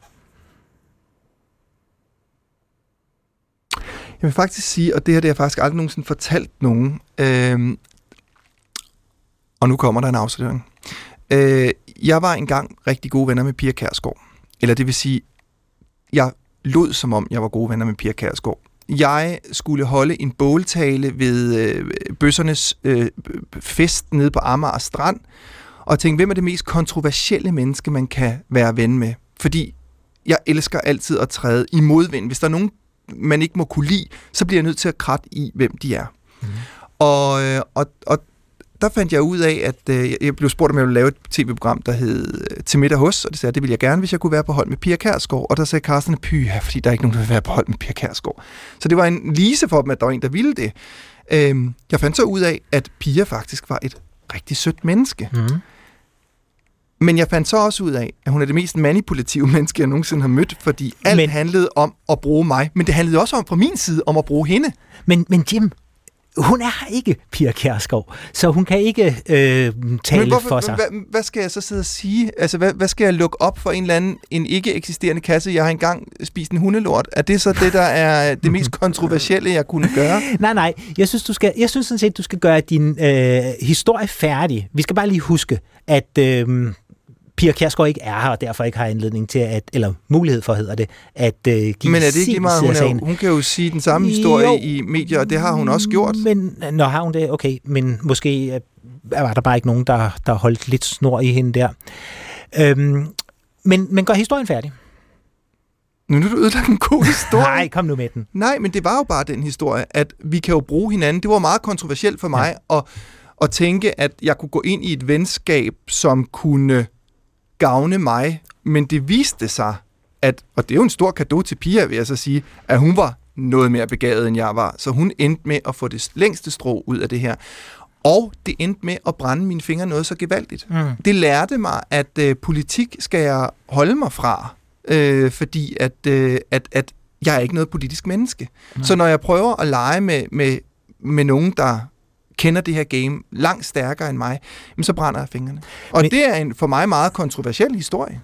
Jeg vil faktisk sige, og det her det har jeg faktisk aldrig nogensinde fortalt nogen, øh, og nu kommer der en afsløring. Øh, jeg var engang rigtig gode venner med Pia Kærsgaard. Eller det vil sige, jeg lod som om, jeg var gode venner med Pia Kærsgaard jeg skulle holde en båltale ved øh, bøssernes øh, fest nede på Amager Strand, og tænkte, hvem er det mest kontroversielle menneske, man kan være ven med? Fordi jeg elsker altid at træde i modvind. Hvis der er nogen, man ikke må kunne lide, så bliver jeg nødt til at kratte i, hvem de er. Mm. Og, og, og der fandt jeg ud af, at øh, jeg blev spurgt, om jeg ville lave et tv-program, der hed øh, Til middag hos, og det sagde jeg, det ville jeg gerne, hvis jeg kunne være på hold med Pia Kærsgaard. Og der sagde Carsten, py, fordi der er ikke nogen, der vil være på hold med Pia Kærsgaard. Så det var en lise for dem, at der var en, der ville det. Øhm, jeg fandt så ud af, at Pia faktisk var et rigtig sødt menneske. Mm. Men jeg fandt så også ud af, at hun er det mest manipulative menneske, jeg nogensinde har mødt, fordi alt men, handlede om at bruge mig, men det handlede også om fra min side om at bruge hende. Men, men Jim, hun er ikke Pia Kjærsgaard, så hun kan ikke øh, tale Men hvorfor, for sig. Hvad, hvad skal jeg så sidde og sige? Altså, hvad, hvad skal jeg lukke op for en eller anden, en ikke eksisterende kasse? Jeg har engang spist en hundelort. Er det så det, der er det mest kontroversielle, jeg kunne gøre? Nej, nej. Jeg synes, du skal, jeg synes sådan set, du skal gøre din øh, historie færdig. Vi skal bare lige huske, at øh, Pia Kjærsgaard ikke er her, og derfor ikke har anledning til at, eller mulighed for, hedder det, at øh, give Men er det ikke lige meget? Hun, er, hun kan jo sige den samme historie Jo. i medier, og det har hun også gjort. Men, nå, har hun det? Okay, men måske øh, var der bare ikke nogen, der, der holdt lidt snor i hende der. Øhm, men, men gør historien færdig. Nu er du ødelagt en god historie. Nej, kom nu med den. Nej, men det var jo bare den historie, at vi kan jo bruge hinanden. Det var meget kontroversielt for mig ja. at, at tænke, at jeg kunne gå ind i et venskab, som kunne gavne mig. Men det viste sig, at, og det er jo en stor gave til Pia, vil jeg så sige, at hun var noget mere begavet, end jeg var. Så hun endte med at få det længste strå ud af det her. Og det endte med at brænde mine fingre noget så gevaldigt. Mm. Det lærte mig, at øh, politik skal jeg holde mig fra, øh, fordi at, øh, at, at jeg er ikke noget politisk menneske. Nej. Så når jeg prøver at lege med, med, med nogen, der kender det her game langt stærkere end mig, jamen, så brænder jeg fingrene. Og Men- det er en for mig meget kontroversiel historie.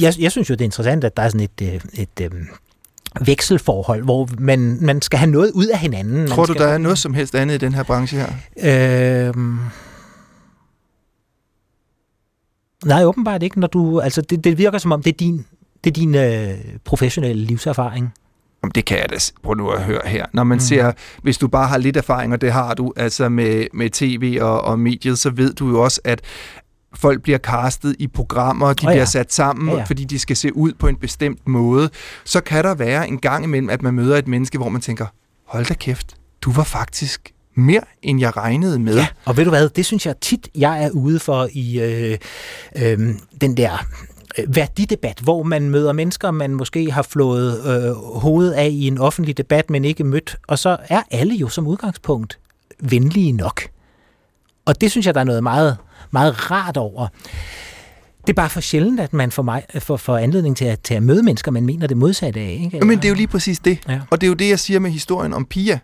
Jeg, jeg synes jo, det er interessant, at der er sådan et, øh, et, et vekselforhold, hvor man, man skal have noget ud af hinanden. Tror du, skal, der er noget som helst andet i den her branche her? Øhm, nej, åbenbart ikke. Når du, altså, det, det virker som om, det er din, det er din øh, professionelle livserfaring. Jamen, det kan jeg da. Prøv nu at høre her. Når man mm. ser, hvis du bare har lidt erfaring, og det har du, altså med, med tv og, og mediet, så ved du jo også, at folk bliver castet i programmer, de oh, ja. bliver sat sammen, Ja, ja, fordi de skal se ud på en bestemt måde. Så kan der være en gang imellem, at man møder et menneske, hvor man tænker, hold da kæft, du var faktisk mere, end jeg regnede med. Ja, og ved du hvad, det synes jeg tit, jeg er ude for i øh, øh, den der værdidebat, hvor man møder mennesker, man måske har flået øh, hovedet af i en offentlig debat, men ikke mødt, og så er alle jo som udgangspunkt venlige nok. Og det synes jeg, der er noget meget, meget rart over. Det er bare for sjældent, at man får, mig, får, får anledning til at, til at møde mennesker, man mener det modsatte af. Ikke? Ja, Men det er jo lige præcis det. Ja. Og det er jo det, jeg siger med historien om Pia.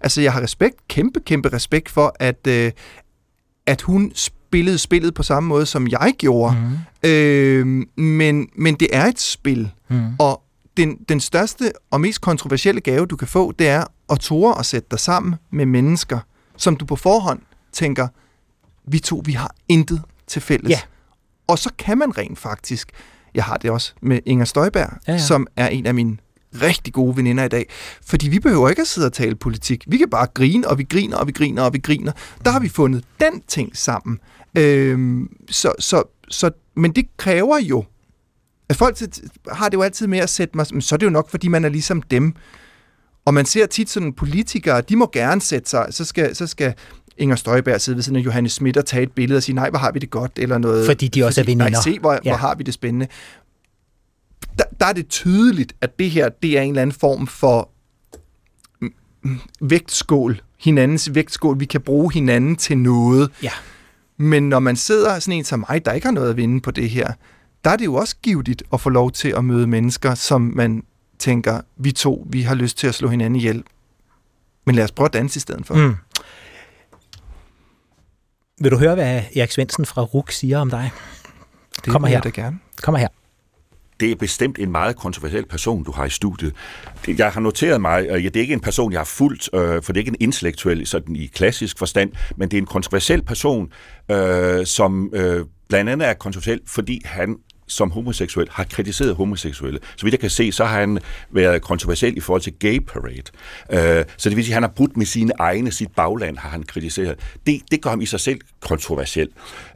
Altså, jeg har respekt, kæmpe, kæmpe respekt for, at, øh, at hun spillede spillet på samme måde, som jeg gjorde. Mm. Øh, men, men det er et spil. Mm. Og den, den største og mest kontroversielle gave, du kan få, det er at tåre at sætte dig sammen med mennesker, som du på forhånd tænker, vi to, vi har intet til fælles. Ja. Og så kan man rent faktisk, jeg har det også med Inger Støjberg, Ja, ja. som er en af mine rigtig gode veninder i dag. Fordi vi behøver ikke at sidde og tale politik. Vi kan bare grine, og vi griner, og vi griner, og vi griner. Der har vi fundet den ting sammen. Øhm, så, så, så, men det kræver jo, at folk har det jo altid med at sætte mig, men så er det jo nok, fordi man er ligesom dem. Og man ser tit sådan politikere, de må gerne sætte sig, så skal, så skal Inger Støjberg sidde ved siden af Johannes Schmidt og tage et billede og sige, nej, hvor har vi det godt, eller noget. Fordi de også er veninder. Nej, se, hvor, ja. hvor har vi det spændende. Der, der er det tydeligt, at det her, det er en eller anden form for vægtskål. Hinandens vægtskål. Vi kan bruge hinanden til noget. Ja. Men når man sidder sådan en som mig, der ikke har noget at vinde på det her, der er det jo også givetigt at få lov til at møde mennesker, som man tænker, vi to, vi har lyst til at slå hinanden ihjel. Men lad os prøve at danse i stedet for. Mm. Vil du høre, hvad Erik Svendsen fra RUK siger om dig? Det Kommer her. da gerne. Kommer her. Det er bestemt en meget kontroversiel person, du har i studiet. Jeg har noteret mig, øh, og det er ikke en person, jeg har fulgt, øh, for det er ikke en intellektuel sådan i klassisk forstand, men det er en kontroversiel person, øh, som øh, blandt andet er kontroversiel, fordi han som homoseksuel har kritiseret homoseksuelle. Så vidt jeg kan se, så har han været kontroversiel i forhold til gay parade. Øh, så det vil sige, at han har brudt med sine egne, sit bagland har han kritiseret. Det, det gør ham i sig selv kontroversiel.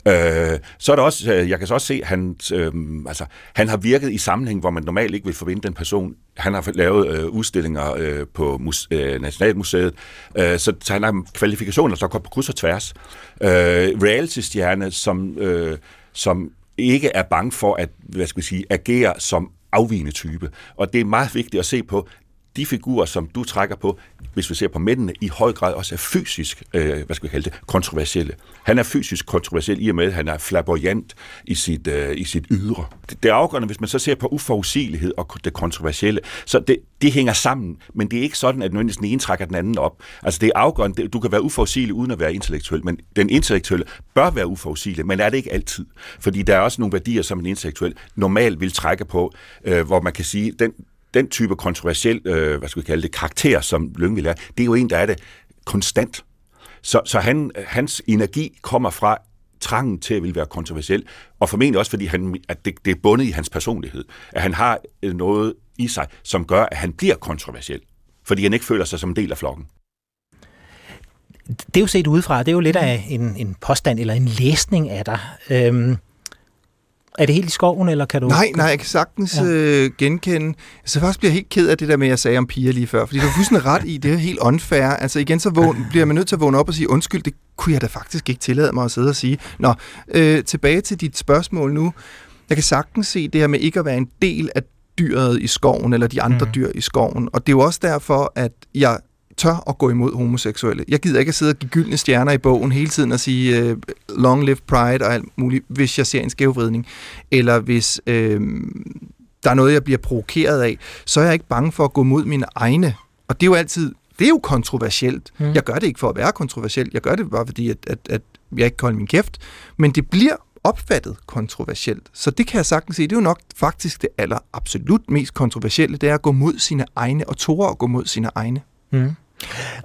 Øh, så er der også, øh, jeg kan så også se, at han, øh, altså, han har virket i sammenhæng, hvor man normalt ikke vil forvente den person. Han har lavet øh, udstillinger øh, på mus, øh, Nationalmuseet, øh, så, så han har kvalifikationer, der går på kryds og tværs. Øh, reality-stjerne, som, øh, som ikke er bange for at hvad skal vi sige, agere som afvigende type. Og det er meget vigtigt at se på, de figurer, som du trækker på, hvis vi ser på mændene, i høj grad også er fysisk, øh, hvad skal vi kalde det, kontroversielle. Han er fysisk kontroversiel i og med, at han er flamboyant i sit, øh, i sit ydre. Det, det er afgørende, hvis man så ser på uforudsigelighed og det kontroversielle, så det, det hænger sammen, men det er ikke sådan, at nødvendigvis den ene trækker den anden op. Altså det er afgørende, du kan være uforudsigelig uden at være intellektuel, men den intellektuelle bør være uforudsigelig, men er det ikke altid. Fordi der er også nogle værdier, som en intellektuel normalt vil trække på, øh, hvor man kan sige, den, den type kontroversiel, øh, hvad skal vi kalde det, karakter, som Lyngvild er, det er jo en, der er det konstant. Så, så han, hans energi kommer fra trangen til at ville være kontroversiel, og formentlig også, fordi han, at det, det er bundet i hans personlighed. At han har øh, noget i sig, som gør, at han bliver kontroversiel, fordi han ikke føler sig som en del af flokken. Det er jo set udefra, det er jo lidt af en, en påstand eller en læsning af dig. Øhm, er det helt i skoven, eller kan du... Nej, nej, jeg kan sagtens ja. øh, genkende. Så først bliver jeg helt ked af det der med, at jeg sagde om piger lige før, fordi du har fuldstændig ret i, det er helt unfair. Altså igen, så vågn, bliver man nødt til at vågne op og sige, undskyld, det kunne jeg da faktisk ikke tillade mig at sidde og sige. Nå, øh, tilbage til dit spørgsmål nu. Jeg kan sagtens se det her med ikke at være en del af dyret i skoven, eller de andre mm. dyr i skoven. Og det er jo også derfor, at jeg tør at gå imod homoseksuelle. Jeg gider ikke at sidde og give gyldne stjerner i bogen hele tiden og sige uh, long live pride og alt muligt, hvis jeg ser en skævvridning. Eller hvis uh, der er noget, jeg bliver provokeret af, så er jeg ikke bange for at gå mod mine egne. Og det er jo altid, det er jo kontroversielt. Mm. Jeg gør det ikke for at være kontroversiel. Jeg gør det bare fordi, at, at, at jeg ikke kan holde min kæft. Men det bliver opfattet kontroversielt. Så det kan jeg sagtens sige, det er jo nok faktisk det aller absolut mest kontroversielle, det er at gå mod sine egne, og tåre at gå mod sine egne. Mm.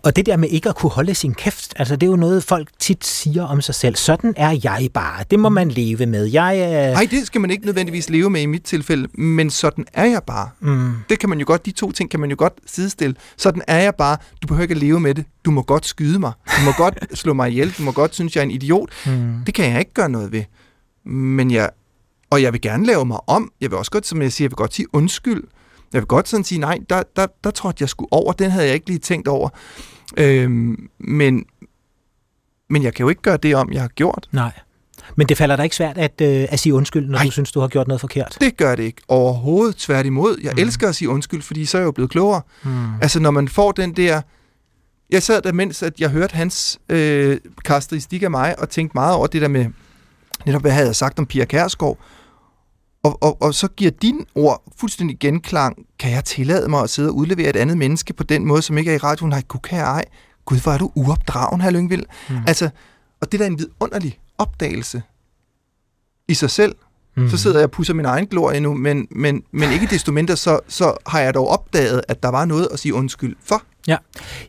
Og det der med ikke at kunne holde sin kæft, altså det er jo noget, folk tit siger om sig selv. Sådan er jeg bare. Det må man leve med. Jeg er... Nej, det skal man ikke nødvendigvis leve med i mit tilfælde, men sådan er jeg bare. Mm. Det kan man jo godt, de to ting kan man jo godt sidestille. Sådan er jeg bare. Du behøver ikke at leve med det. Du må godt skyde mig. Du må godt slå mig ihjel. Du må godt synes, jeg er en idiot. Mm. Det kan jeg ikke gøre noget ved. Men jeg, og jeg vil gerne lave mig om. Jeg vil også godt, som jeg siger, jeg vil godt sige undskyld. Jeg vil godt sådan sige, nej, der, der, der tror jeg, jeg skulle over. Den havde jeg ikke lige tænkt over. Øhm, men, men jeg kan jo ikke gøre det om, jeg har gjort. Nej. Men det falder dig ikke svært at, øh, at sige undskyld, når Nej, du synes, du har gjort noget forkert? det gør det ikke. Overhovedet tværtimod. Jeg mm. elsker at sige undskyld, fordi så er jeg jo blevet klogere. Mm. Altså, når man får den der... Jeg sad der, mens at jeg hørte hans øh, karakteristik af mig, og tænkte meget over det der med, netop hvad havde jeg sagt om Pia Kærsgaard, og, og, og så giver din ord fuldstændig genklang. Kan jeg tillade mig at sidde og udlevere et andet menneske på den måde, som ikke er i radioen? Nej, gud kan jeg ej. Gud, hvor er du uopdragen, her Lyngvild. Mm. Altså, og det der er en vidunderlig opdagelse i sig selv. Mm. Så sidder jeg og pusser min egen glorie nu, men, men, men ikke desto mindre, så, så har jeg dog opdaget, at der var noget at sige undskyld for. Ja,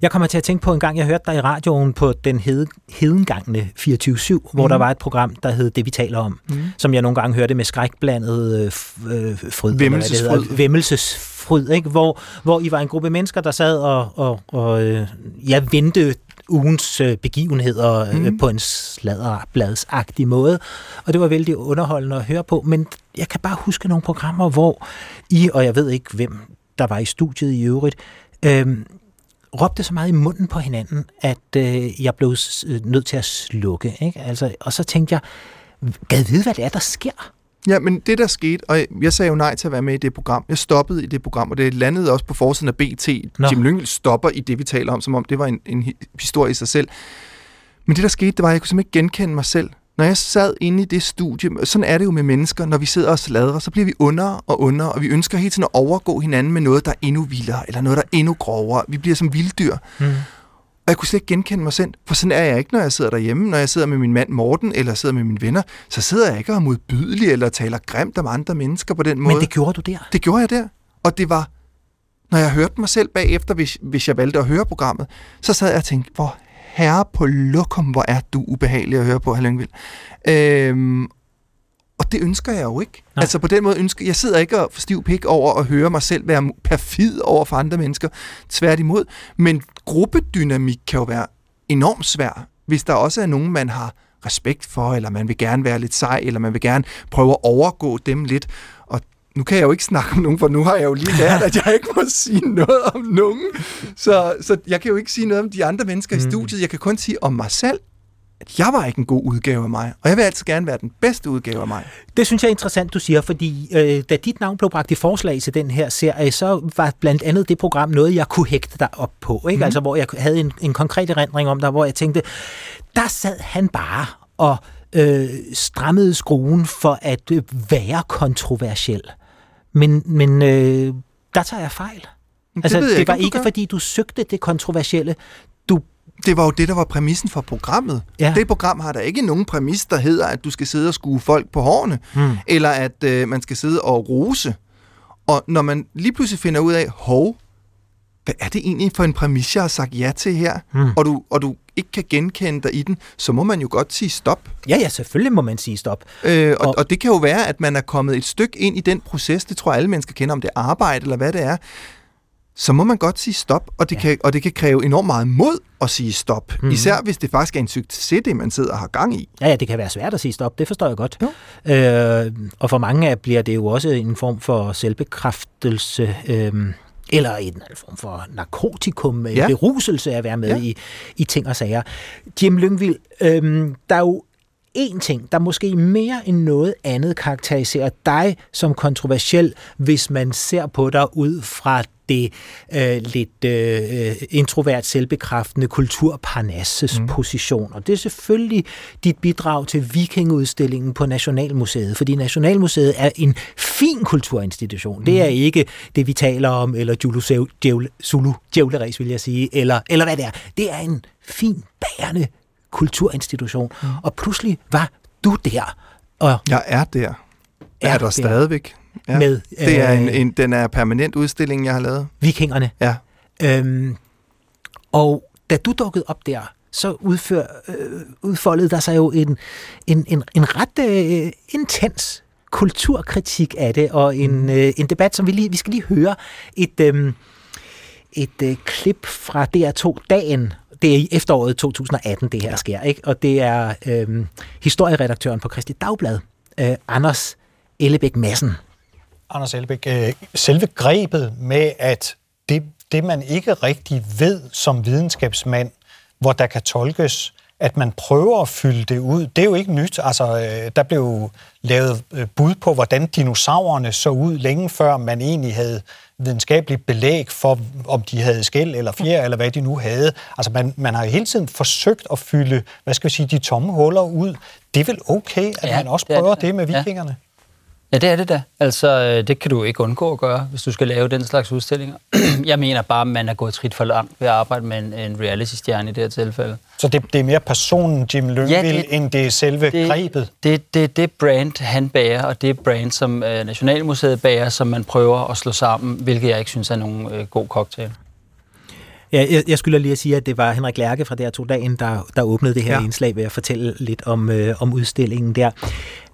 jeg kommer til at tænke på en gang, jeg hørte dig i radioen på den hed, hedengangne 24-7, mm. hvor der var et program, der hed Det, vi taler om, mm. som jeg nogle gange hørte med skrækblandet øh, øh fryd. Vemmelsesfryd. Vemmelsesfryd, ikke? Hvor, hvor I var en gruppe mennesker, der sad og, og, og øh, ja, vendte ugens øh, begivenheder mm. øh, mhm. på en sladderbladsagtig måde. Og det var vældig underholdende at høre på, men jeg kan bare huske nogle programmer, hvor I, og jeg ved ikke hvem der var i studiet i øvrigt, øh, råbte så meget i munden på hinanden, at øh, jeg blev øh, nødt til at slukke. Ikke? Altså, og så tænkte jeg, gad vide, hvad det er, der sker? Ja, men det der skete, og jeg sagde jo nej til at være med i det program. Jeg stoppede i det program, og det landede også på forsiden af BT. Nå. Jim Lyngel stopper i det, vi taler om, som om det var en, en historie i sig selv. Men det der skete, det var, at jeg kunne simpelthen ikke genkende mig selv. Når jeg sad inde i det studie, sådan er det jo med mennesker, når vi sidder og sladrer, så bliver vi under og under, og vi ønsker hele tiden at overgå hinanden med noget, der er endnu vildere, eller noget, der er endnu grovere. Vi bliver som vilddyr. Mm. Og jeg kunne slet ikke genkende mig selv, for sådan er jeg ikke, når jeg sidder derhjemme. Når jeg sidder med min mand Morten, eller sidder med mine venner, så sidder jeg ikke og er modbydelig, eller taler grimt om andre mennesker på den måde. Men det gjorde du der? Det gjorde jeg der. Og det var, når jeg hørte mig selv bagefter, hvis, hvis jeg valgte at høre programmet, så sad jeg og tænkte, hvor herre på lokum, hvor er du ubehagelig at høre på, Lyngvild. Øhm, og det ønsker jeg jo ikke. Nej. Altså på den måde ønsker jeg sidder ikke og får stiv pik over at høre mig selv være perfid over for andre mennesker. Tværtimod. Men gruppedynamik kan jo være enormt svær, hvis der også er nogen, man har respekt for, eller man vil gerne være lidt sej, eller man vil gerne prøve at overgå dem lidt. Nu kan jeg jo ikke snakke om nogen, for nu har jeg jo lige lært, at jeg ikke må sige noget om nogen. Så, så jeg kan jo ikke sige noget om de andre mennesker mm. i studiet. Jeg kan kun sige om mig selv. at jeg var ikke en god udgave af mig, og jeg vil altid gerne være den bedste udgave af mig. Det synes jeg er interessant, du siger, fordi øh, da dit navn blev bragt i forslag til den her serie, så var blandt andet det program noget, jeg kunne hægte dig op på. Ikke? Mm. Altså, hvor jeg havde en, en konkret erindring om dig, hvor jeg tænkte, der sad han bare og øh, strammede skruen for at øh, være kontroversiel. Men, men øh, der tager jeg fejl. Det altså, jeg det ikke, var ikke, fordi du søgte det kontroversielle. Du Det var jo det, der var præmissen for programmet. Ja. Det program har der ikke nogen præmis, der hedder, at du skal sidde og skue folk på hårene, Hmm. eller at øh, man skal sidde og rose. Og når man lige pludselig finder ud af, hov, hvad er det egentlig for en præmis, jeg har sagt ja til her, Hmm. og, du, og du ikke kan genkende dig i den, så må man jo godt sige stop. Ja, ja, selvfølgelig må man sige stop. Øh, og, Og- og det kan jo være, at man er kommet et stykke ind i den proces, det tror jeg alle mennesker kender, om det er arbejde eller hvad det er, så må man godt sige stop, og det, Ja. kan, og det kan kræve enormt meget mod at sige stop. Mm-hmm. Især hvis det faktisk er en succes, det man sidder og har gang i. Ja, ja, det kan være svært at sige stop, det forstår jeg godt. Øh, og for mange af bliver det jo også en form for selvbekræftelse, øh, eller en form for narkotikum, ja. Ja. beruselse at være med ja. I, i ting og sager. Jim Lyngvild, øh, der er jo en ting, der måske mere end noget andet karakteriserer dig som kontroversiel, hvis man ser på dig ud fra det øh, lidt øh, introvert, selvbekræftende kulturparnasses mm. position. Og det er selvfølgelig dit bidrag til vikingudstillingen på Nationalmuseet, fordi Nationalmuseet er en fin kulturinstitution. Mm. Det er ikke det, vi taler om, eller Julu Zulu Djævleræs, vil jeg sige, eller, eller hvad det er. Det er en fin, bærende kulturinstitution. Mm. Og pludselig var du der, og Jeg er der. Er Er, er der. der stadigvæk. Ja. med Det er en, øh, en, den er permanent udstilling, jeg har lavet. vikingerne. Ja. Øhm, og da du dukkede op der, så udfør, øh, udfoldede der sig jo en, en, en, en ret øh, intens kulturkritik af det, og en, Mm. øh, en debat, som vi lige vi skal lige høre et, øh, et øh, klip fra DR2-dagen. Det er i efteråret 2018, det her ja. sker, ikke? Og det er øh, historieredaktøren på Kristi Dagblad, øh, Anders Ellebæk Madsen. Anders Elbæk, øh, selve grebet med, at det, det, man ikke rigtig ved som videnskabsmand, hvor der kan tolkes, at man prøver at fylde det ud, det er jo ikke nyt. Altså, øh, der blev jo lavet øh, bud på, hvordan dinosaurerne så ud længe før man egentlig havde videnskabeligt belæg for, om de havde skæld eller fjer, eller hvad de nu havde. Altså, man, man har jo hele tiden forsøgt at fylde, hvad skal vi sige, de tomme huller ud. Det er vel okay, at Ja, man også er prøver det. det med vikingerne? Ja, det er det da. Altså, øh, det kan du ikke undgå at gøre, hvis du skal lave den slags udstillinger. Jeg mener bare, at man er gået trit for langt ved at arbejde med en, en reality-stjerne i det her tilfælde. Så det, det er mere personen Jim Lyngvild, Ja, ja, det- end det er selve det, grebet? Det, det, det brand, han bærer, og det brand, som øh, Nationalmuseet bærer, som man prøver at slå sammen, hvilket jeg ikke synes er nogen øh, god cocktail. Ja, jeg, jeg skylder lige at sige, at det var Henrik Lærke fra der to dagen, der, der åbnede det her ja. Ja. indslag ved at fortælle lidt om, øh, om udstillingen der.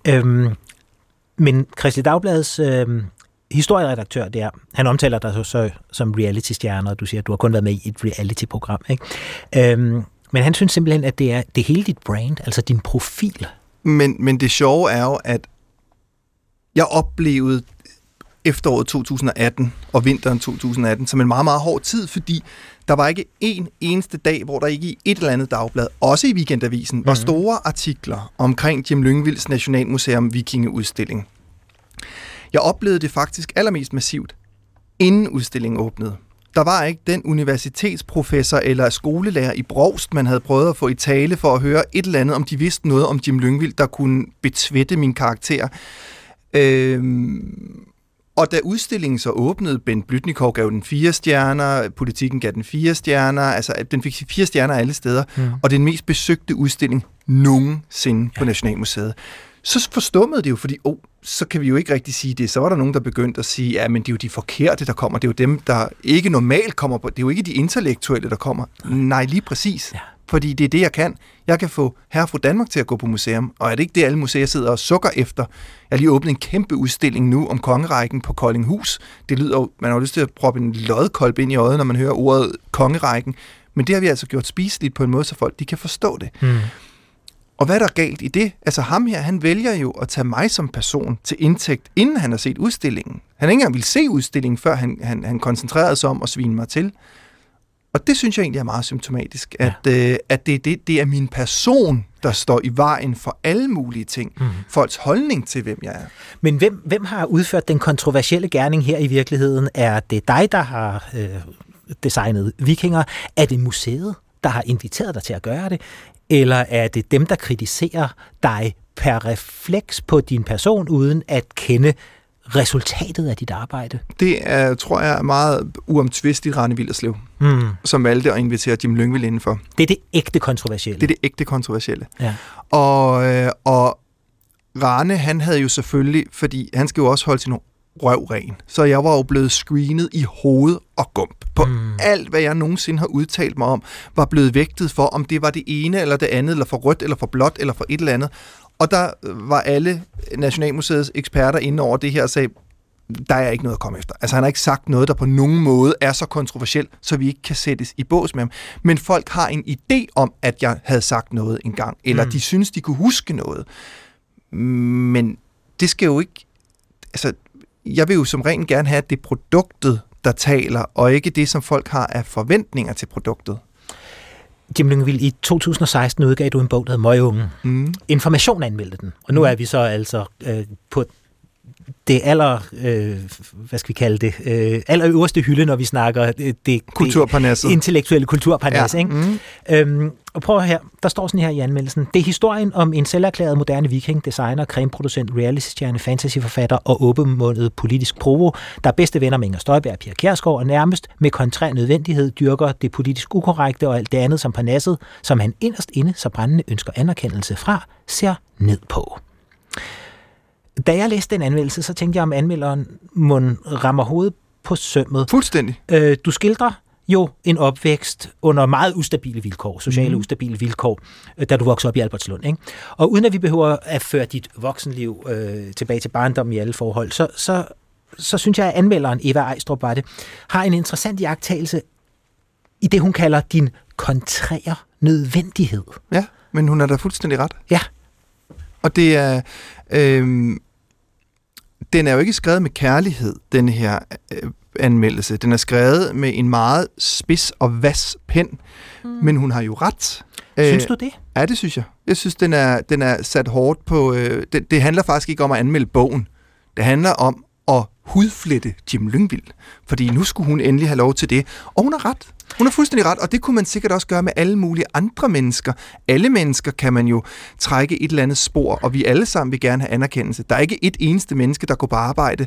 Øhm, men Christi Dagbladets øh, historieredaktør der, han omtaler dig så, så som reality-stjerne, og du siger, at du har kun været med i et reality-program. Ikke? Øhm, men han synes simpelthen, at det er, det er hele dit brand, altså din profil. Men, men det sjove er jo, at jeg oplevede efteråret 2018 og vinteren 2018 som en meget, meget hård tid, fordi der var ikke en eneste dag, hvor der ikke i et eller andet dagblad, også i Weekendavisen, mm. var store artikler omkring Jim Lyngvilds Nationalmuseum Vikingeudstilling. Jeg oplevede det faktisk allermest massivt, inden udstillingen åbnede. Der var ikke den universitetsprofessor eller skolelærer i Brogst, man havde prøvet at få i tale for at høre et eller andet, om de vidste noget om Jim Lyngvild, der kunne betvætte min karakter. Øhm, og da udstillingen så åbnede, Ben Blytnikov gav den fire stjerner, politikken gav den fire stjerner, altså den fik fire stjerner alle steder, mm. og det er den mest besøgte udstilling nogensinde ja. på Nationalmuseet. Så forstummede det jo, fordi oh, så kan vi jo ikke rigtig sige det. Så var der nogen, der begyndte at sige, ja, men det er jo de forkerte, der kommer. Det er jo dem, der ikke normalt kommer på. Det er jo ikke de intellektuelle, der kommer. Nej, lige præcis. Ja. Fordi det er det, jeg kan. Jeg kan få herre fra Danmark til at gå på museum, og er det ikke det, alle museer sidder og sukker efter? Jeg har lige åbnet en kæmpe udstilling nu om kongerækken på Koldinghus. Det lyder jo, man har lyst til at proppe en lodkolb ind i øjet, når man hører ordet kongerækken. Men det har vi altså gjort spiseligt på en måde, så folk de kan forstå det. Mm. Og hvad er der galt i det? Altså ham her, han vælger jo at tage mig som person til indtægt, inden han har set udstillingen. Han ikke engang ville se udstillingen, før han, han, han koncentrerede sig om at svine mig til. Og det synes jeg egentlig er meget symptomatisk, at, ja. øh, at det, det, det er min person, der står i vejen for alle mulige ting. Mm. Folks holdning til, hvem jeg er. Men hvem, hvem har udført den kontroversielle gerning her i virkeligheden? Er det dig, der har øh, designet vikinger? Er det museet, der har inviteret dig til at gøre det? Eller er det dem, der kritiserer dig per refleks på din person, uden at kende resultatet af dit arbejde? Det er, tror jeg, er meget uomtvisteligt Rane Villerslev, Mm. som valgte at invitere Jim Lyngvild indenfor. Det er det ægte kontroversielle. Det er det ægte kontroversielle. Ja. Og, øh, og Rane, han havde jo selvfølgelig, fordi han skal jo også holde sin røv ren. Så jeg var jo blevet screenet i hoved og gump. På mm. alt, hvad jeg nogensinde har udtalt mig om, var blevet vægtet for, om det var det ene eller det andet, eller for rødt, eller for blåt, eller for et eller andet. Og der var alle Nationalmuseets eksperter inde over det her og sagde, der er ikke noget at komme efter. Altså han har ikke sagt noget, der på nogen måde er så kontroversielt, så vi ikke kan sættes i bås med ham. Men folk har en idé om, at jeg havde sagt noget engang, eller mm. de synes, de kunne huske noget. Men det skal jo ikke... Altså, jeg vil jo som regel gerne have, at det er produktet, der taler, og ikke det, som folk har af forventninger til produktet. Jim Lyngvild, i 2016 udgav du en bog, der hedder Møgeunge. Mm. Information anmeldte den, og nu er vi så altså øh, på det aller, øh, hvad skal vi kalde det, øh, aller øverste hylde, når vi snakker det, det det intellektuelle kulturparnas. Ja. Ikke? Mm. Øhm, og prøv her, der står sådan her i anmeldelsen. Det er historien om en selverklæret moderne viking, designer, cremeproducent, reality-stjerne, fantasyforfatter og åbenmundet politisk provo, der er bedste venner med Inger Støjberg og Pia Kjærsgaard, og nærmest med kontrær nødvendighed dyrker det politisk ukorrekte og alt det andet som parnasset, som han inderst inde så brændende ønsker anerkendelse fra, ser ned på. Da jeg læste den anmeldelse, så tænkte jeg, om anmelderen må rammer hovedet på sømmet. Fuldstændig. Øh, du skildrer jo en opvækst under meget ustabile vilkår, sociale mm. ustabile vilkår, øh, da du voksede op i Albertslund. Ikke? Og uden at vi behøver at føre dit voksenliv øh, tilbage til barndom i alle forhold, så, så, så synes jeg, at anmelderen, Eva Ejstrup var det, har en interessant jagttagelse i det, hun kalder din kontrære nødvendighed. Ja, men hun er da fuldstændig ret. Ja. Og det er... Øhm, den er jo ikke skrevet med kærlighed, den her øh, anmeldelse. Den er skrevet med en meget spids og vas pen, mm. men hun har jo ret. Synes Øh, du det? Ja, det synes jeg. Jeg synes, den er, den er sat hårdt på... Øh, det, det handler faktisk ikke om at anmelde bogen. Det handler om hudflette Jim Lyngvild. Fordi nu skulle hun endelig have lov til det. Og hun har ret. Hun har fuldstændig ret, og det kunne man sikkert også gøre med alle mulige andre mennesker. Alle mennesker kan man jo trække et eller andet spor, og vi alle sammen vil gerne have anerkendelse. Der er ikke et eneste menneske, der går på arbejde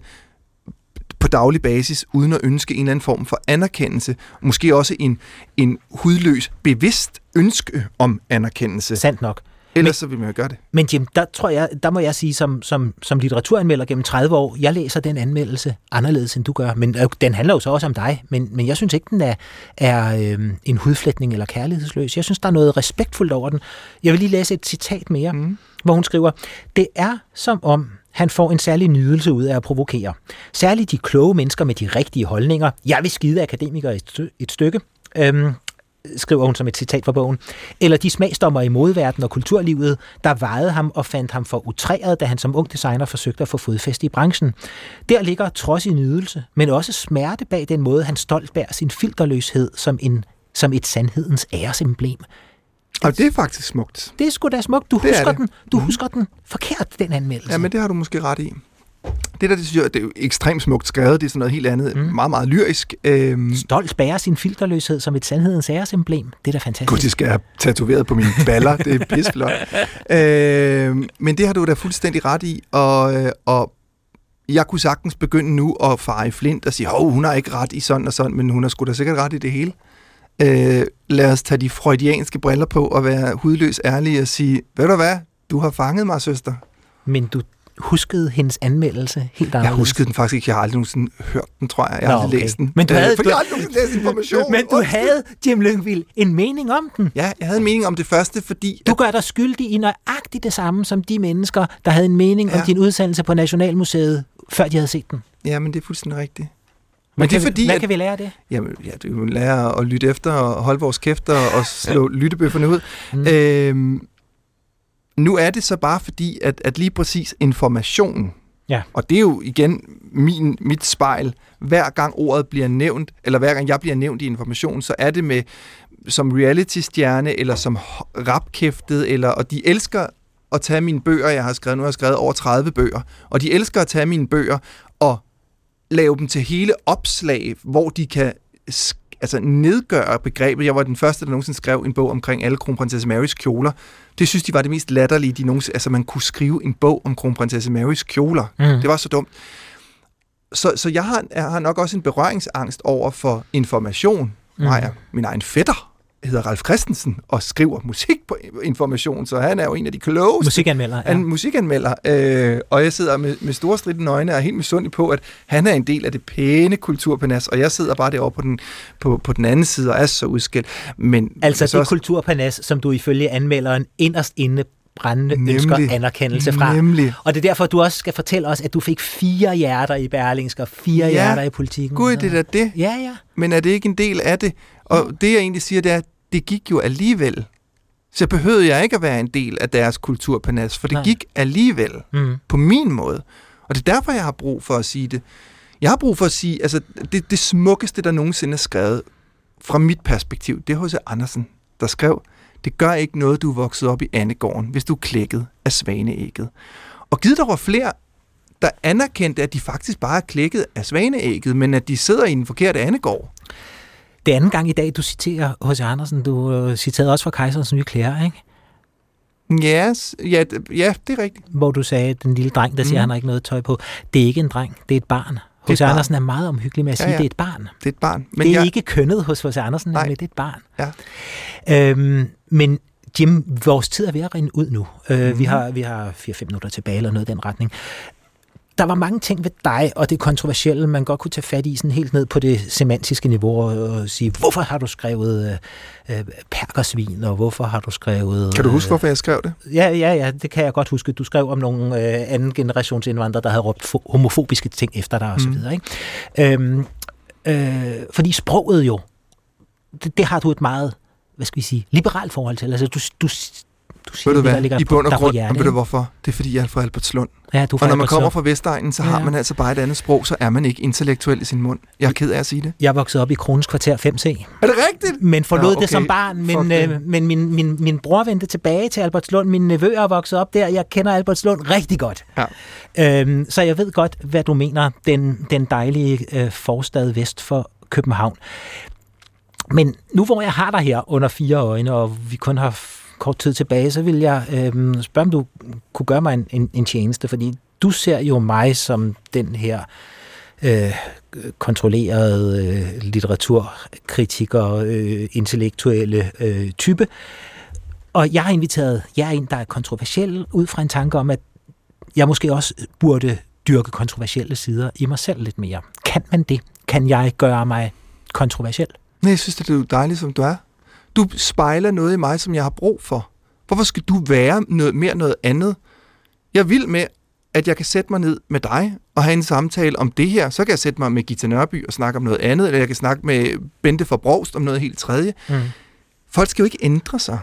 på daglig basis, uden at ønske en eller anden form for anerkendelse. Måske også en, en hudløs, bevidst ønske om anerkendelse. Sandt nok. Ellers så vil man jo gøre det. Men Jim, der tror jeg, der må jeg sige som, som, som litteraturanmelder gennem 30 år, jeg læser den anmeldelse anderledes, end du gør. Men øh, den handler jo så også om dig, men, men jeg synes ikke, den er, er øh, en hudflætning eller kærlighedsløs. Jeg synes, der er noget respektfuldt over den. Jeg vil lige læse et citat mere, mm. hvor hun skriver, Det er som om, han får en særlig nydelse ud af at provokere. Særligt de kloge mennesker med de rigtige holdninger. Jeg vil skide akademikere et, stø- et stykke. Øhm, skriver hun som et citat fra bogen, eller de smagsdommer i modeverdenen og kulturlivet, der vejede ham og fandt ham for utræret, da han som ung designer forsøgte at få fodfæste i branchen. Der ligger trods i nydelse, men også smerte bag den måde, han stolt bærer sin filterløshed som, en, som et sandhedens æresemblem. Og det er faktisk smukt. Det er sgu da smukt. Du Det er husker den. Du husker den forkert, den anmeldelse. Ja, men det har du måske ret i. Det der, det synes jeg, det er jo ekstremt smukt skrevet. Det er sådan noget helt andet. Mm. Meget, meget lyrisk. Øhm, Stolt bærer sin filterløshed som et sandhedens æresemblem. Det er da fantastisk. Gud, det skal jeg have tatoveret på mine baller. Det er pisseflot. øhm, men det har du da fuldstændig ret i. Og, øh, og jeg kunne sagtens begynde nu at fare i flint og sige, hov, hun har ikke ret i sådan og sådan, men hun har sgu da sikkert ret i det hele. Øh, lad os tage de freudianske briller på og være hudløs ærlige og sige, ved du hvad, du har fanget mig, søster. Men du huskede hendes anmeldelse helt anderledes. Jeg huskede den faktisk ikke. Jeg har aldrig nogensinde hørt den, tror jeg. Jeg har Nå, okay. læst den. Men du Øh, havde- fordi du- jeg har aldrig nogensinde læst information. Men du havde, Jim Lyngvild, en mening om den. Ja, jeg havde en mening om det første, fordi... Du gør dig skyldig i nøjagtigt det samme som de mennesker, der havde en mening ja. Om din udsendelse på Nationalmuseet, før de havde set den. Ja, men det er fuldstændig rigtigt. Hvad Men det er kan vi- fordi, Hvad at, kan vi lære af det? jamen, ja, jo lære at lytte efter og holde vores kæfter og slå lyttebøfferne ud. Mm. Øhm, nu er det så bare fordi, at, at lige præcis information, Ja. og det er jo igen min, mit spejl, hver gang ordet bliver nævnt, eller hver gang jeg bliver nævnt i information, så er det med, som reality-stjerne, eller som rapkæftet, eller, og de elsker at tage mine bøger, jeg har skrevet, nu har jeg skrevet over 30 bøger, og de elsker at tage mine bøger og lave dem til hele opslag, hvor de kan altså nedgøre begrebet. Jeg var den første, der nogensinde skrev en bog omkring alle kronprinsesse Marys kjoler. Det synes de var det mest latterlige, de nogensinde, altså man kunne skrive en bog om kronprinsesse Marys kjoler. Mm. Det var så dumt. Så, så jeg, har, jeg har nok også en berøringsangst over for information. Mm. Maja, min egen fætter, hedder Ralf Christensen og skriver musik på information, så han er jo en af de klogeste. Musikanmelder, ja. En musikanmelder, øh, og jeg sidder med, med store stridende øjne og er helt misundelig på, at han er en del af det pæne kulturpanas, og jeg sidder bare derovre på den, på, på den anden side og er så udskilt. Men, altså det også... kulturpanas, som du ifølge anmelderen inderst inde brændende nemlig, ønsker anerkendelse fra. Nemlig. Og det er derfor, du også skal fortælle os, at du fik fire hjerter i Berlingske og fire ja, hjerter i politikken. Gud, det er da det. Ja, ja. Men er det ikke en del af det? Og det, jeg egentlig siger, det er, at det gik jo alligevel. Så behøvede jeg ikke at være en del af deres kulturpanas, for det Nej. gik alligevel mm. på min måde. Og det er derfor, jeg har brug for at sige det. Jeg har brug for at sige, altså det, det smukkeste, der nogensinde er skrevet, fra mit perspektiv, det er hos Andersen, der skrev, det gør ikke noget, du er vokset op i Annegården, hvis du er klækket af svaneægget. Og givet der var flere, der anerkendte, at de faktisk bare er klækket af svaneægget, men at de sidder i en forkert Annegård. Det er anden gang i dag, du citerer H.C. Andersen. Du uh, citerede også fra Kejserens nye klæder, ikke? Yes, ja, ja, det er rigtigt. Hvor du sagde, den lille dreng, der siger, mm. han har ikke noget tøj på. Det er ikke en dreng, det er et barn. H.C. Andersen er meget omhyggelig med at sige, ja, ja. det er et barn. Det er et barn. Men det er jeg... ikke kønnet hos H.C. Andersen, Nej. men det er et barn. Ja. Øhm, men Jim, vores tid er ved at rinde ud nu. Øh, mm-hmm. Vi har, vi har 4-5 minutter tilbage, eller noget i den retning der var mange ting ved dig, og det kontroversielle, man godt kunne tage fat i sådan helt ned på det semantiske niveau og sige, hvorfor har du skrevet øh, øh perkersvin, og hvorfor har du skrevet... Kan du huske, hvorfor jeg skrev det? Ja, ja, ja, det kan jeg godt huske. Du skrev om nogle øh, anden generations indvandrere, der havde råbt homofobiske ting efter dig, osv. Mm. Ikke? Øhm, øh, fordi sproget jo, det, det har du et meget, hvad skal vi sige, liberalt forhold til. Altså, du, du du siger, ved du hvad, i bund og grund, og ved du hvorfor? Det er fordi, jeg er fra Albertslund. Ja, du og når man kommer fra Vestegnen, så ja. har man altså bare et andet sprog, så er man ikke intellektuel i sin mund. Jeg er ked af at sige det. Jeg voksede op i Kronens kvarter 5C. Er det rigtigt? Men forlod ja, okay. det som barn, men, øh, men min, min, min bror vendte tilbage til Albertslund. Min nevø er vokset op der. Jeg kender Albertslund rigtig godt. Ja. Øhm, så jeg ved godt, hvad du mener. Den, den dejlige øh, forstad vest for København. Men nu hvor jeg har dig her under fire øjne, og vi kun har kort tid tilbage, så vil jeg øh, spørge, om du kunne gøre mig en, en, en tjeneste, fordi du ser jo mig som den her øh, kontrollerede øh, litteraturkritiker, øh, intellektuelle øh, type. Og jeg har inviteret jer ind, der er kontroversiel, ud fra en tanke om, at jeg måske også burde dyrke kontroversielle sider i mig selv lidt mere. Kan man det? Kan jeg gøre mig kontroversiel? Nej, jeg synes, det er dejligt, som du er. Du spejler noget i mig, som jeg har brug for. Hvorfor skal du være noget, mere noget andet? Jeg vil med, at jeg kan sætte mig ned med dig og have en samtale om det her. Så kan jeg sætte mig med Gita Nørby og snakke om noget andet, eller jeg kan snakke med Bente for Brogst om noget helt tredje. Mm. Folk skal jo ikke ændre sig.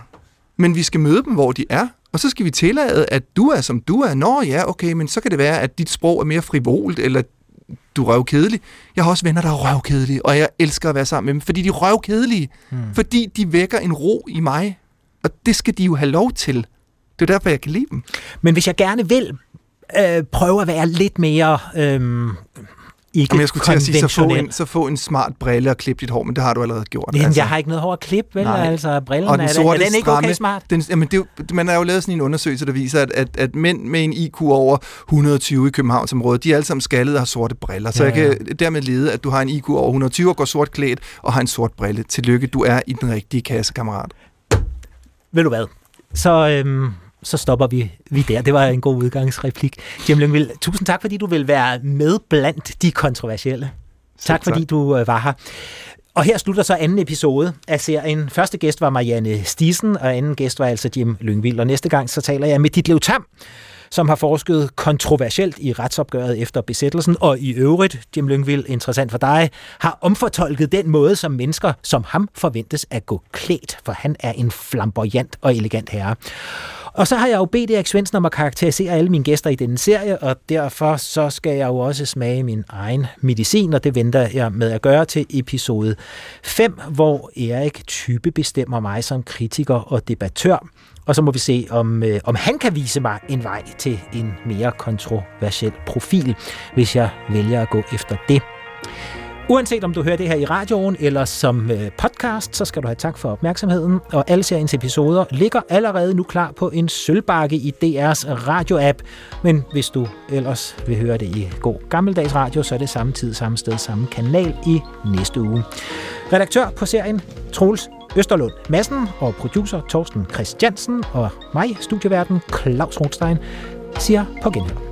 Men vi skal møde dem, hvor de er, og så skal vi tillade, at du er, som du er. Nå ja, okay, men så kan det være, at dit sprog er mere frivolt, eller du er røvkedelig. Jeg har også venner, der er røvkedelige, og jeg elsker at være sammen med dem, fordi de er røvkedelige. Hmm. Fordi de vækker en ro i mig, og det skal de jo have lov til. Det er derfor, jeg kan lide dem. Men hvis jeg gerne vil øh, prøve at være lidt mere øh, ikke Jamen, jeg skulle til at sige, så få, en, så få en smart brille og klippe dit hår, men det har du allerede gjort. Men altså. jeg har ikke noget hår at klippe, vel? Nej. Altså, brillen, og den er, er den ikke stramme, okay smart? Den, jamen, det, man har jo lavet sådan en undersøgelse, der viser, at, at, at mænd med en IQ over 120 i Københavnsområdet, de er alle sammen skaldede og har sorte briller. Så ja, ja. jeg kan dermed lede, at du har en IQ over 120 og går sort klædt og har en sort brille. Tillykke, du er i den rigtige kasse, kammerat. Ved du hvad? Så øhm, så stopper vi, vi der. Det var en god udgangsreplik. Jim Lyngvild, tusind tak, fordi du vil være med blandt de kontroversielle. Tak, tak, fordi du øh, var her. Og her slutter så anden episode af serien. Første gæst var Marianne Stisen, og anden gæst var altså Jim Lyngvild. Og næste gang så taler jeg med Ditlev Tam, som har forsket kontroversielt i retsopgøret efter besættelsen, og i øvrigt, Jim Lyngvild, interessant for dig, har omfortolket den måde, som mennesker som ham forventes at gå klædt, for han er en flamboyant og elegant herre. Og så har jeg jo bedt Erik Svendsen om at karakterisere alle mine gæster i denne serie, og derfor så skal jeg jo også smage min egen medicin, og det venter jeg med at gøre til episode 5, hvor Erik type bestemmer mig som kritiker og debattør. Og så må vi se, om, øh, om han kan vise mig en vej til en mere kontroversiel profil, hvis jeg vælger at gå efter det. Uanset om du hører det her i radioen eller som øh, podcast, så skal du have tak for opmærksomheden. Og alle seriens episoder ligger allerede nu klar på en sølvbakke i DR's radio-app. Men hvis du ellers vil høre det i god gammeldags radio, så er det samme tid, samme sted, samme kanal i næste uge. Redaktør på serien, Troels Østerlund Madsen og producer Torsten Christiansen og mig, studieverden Claus Rothstein, siger på genhør.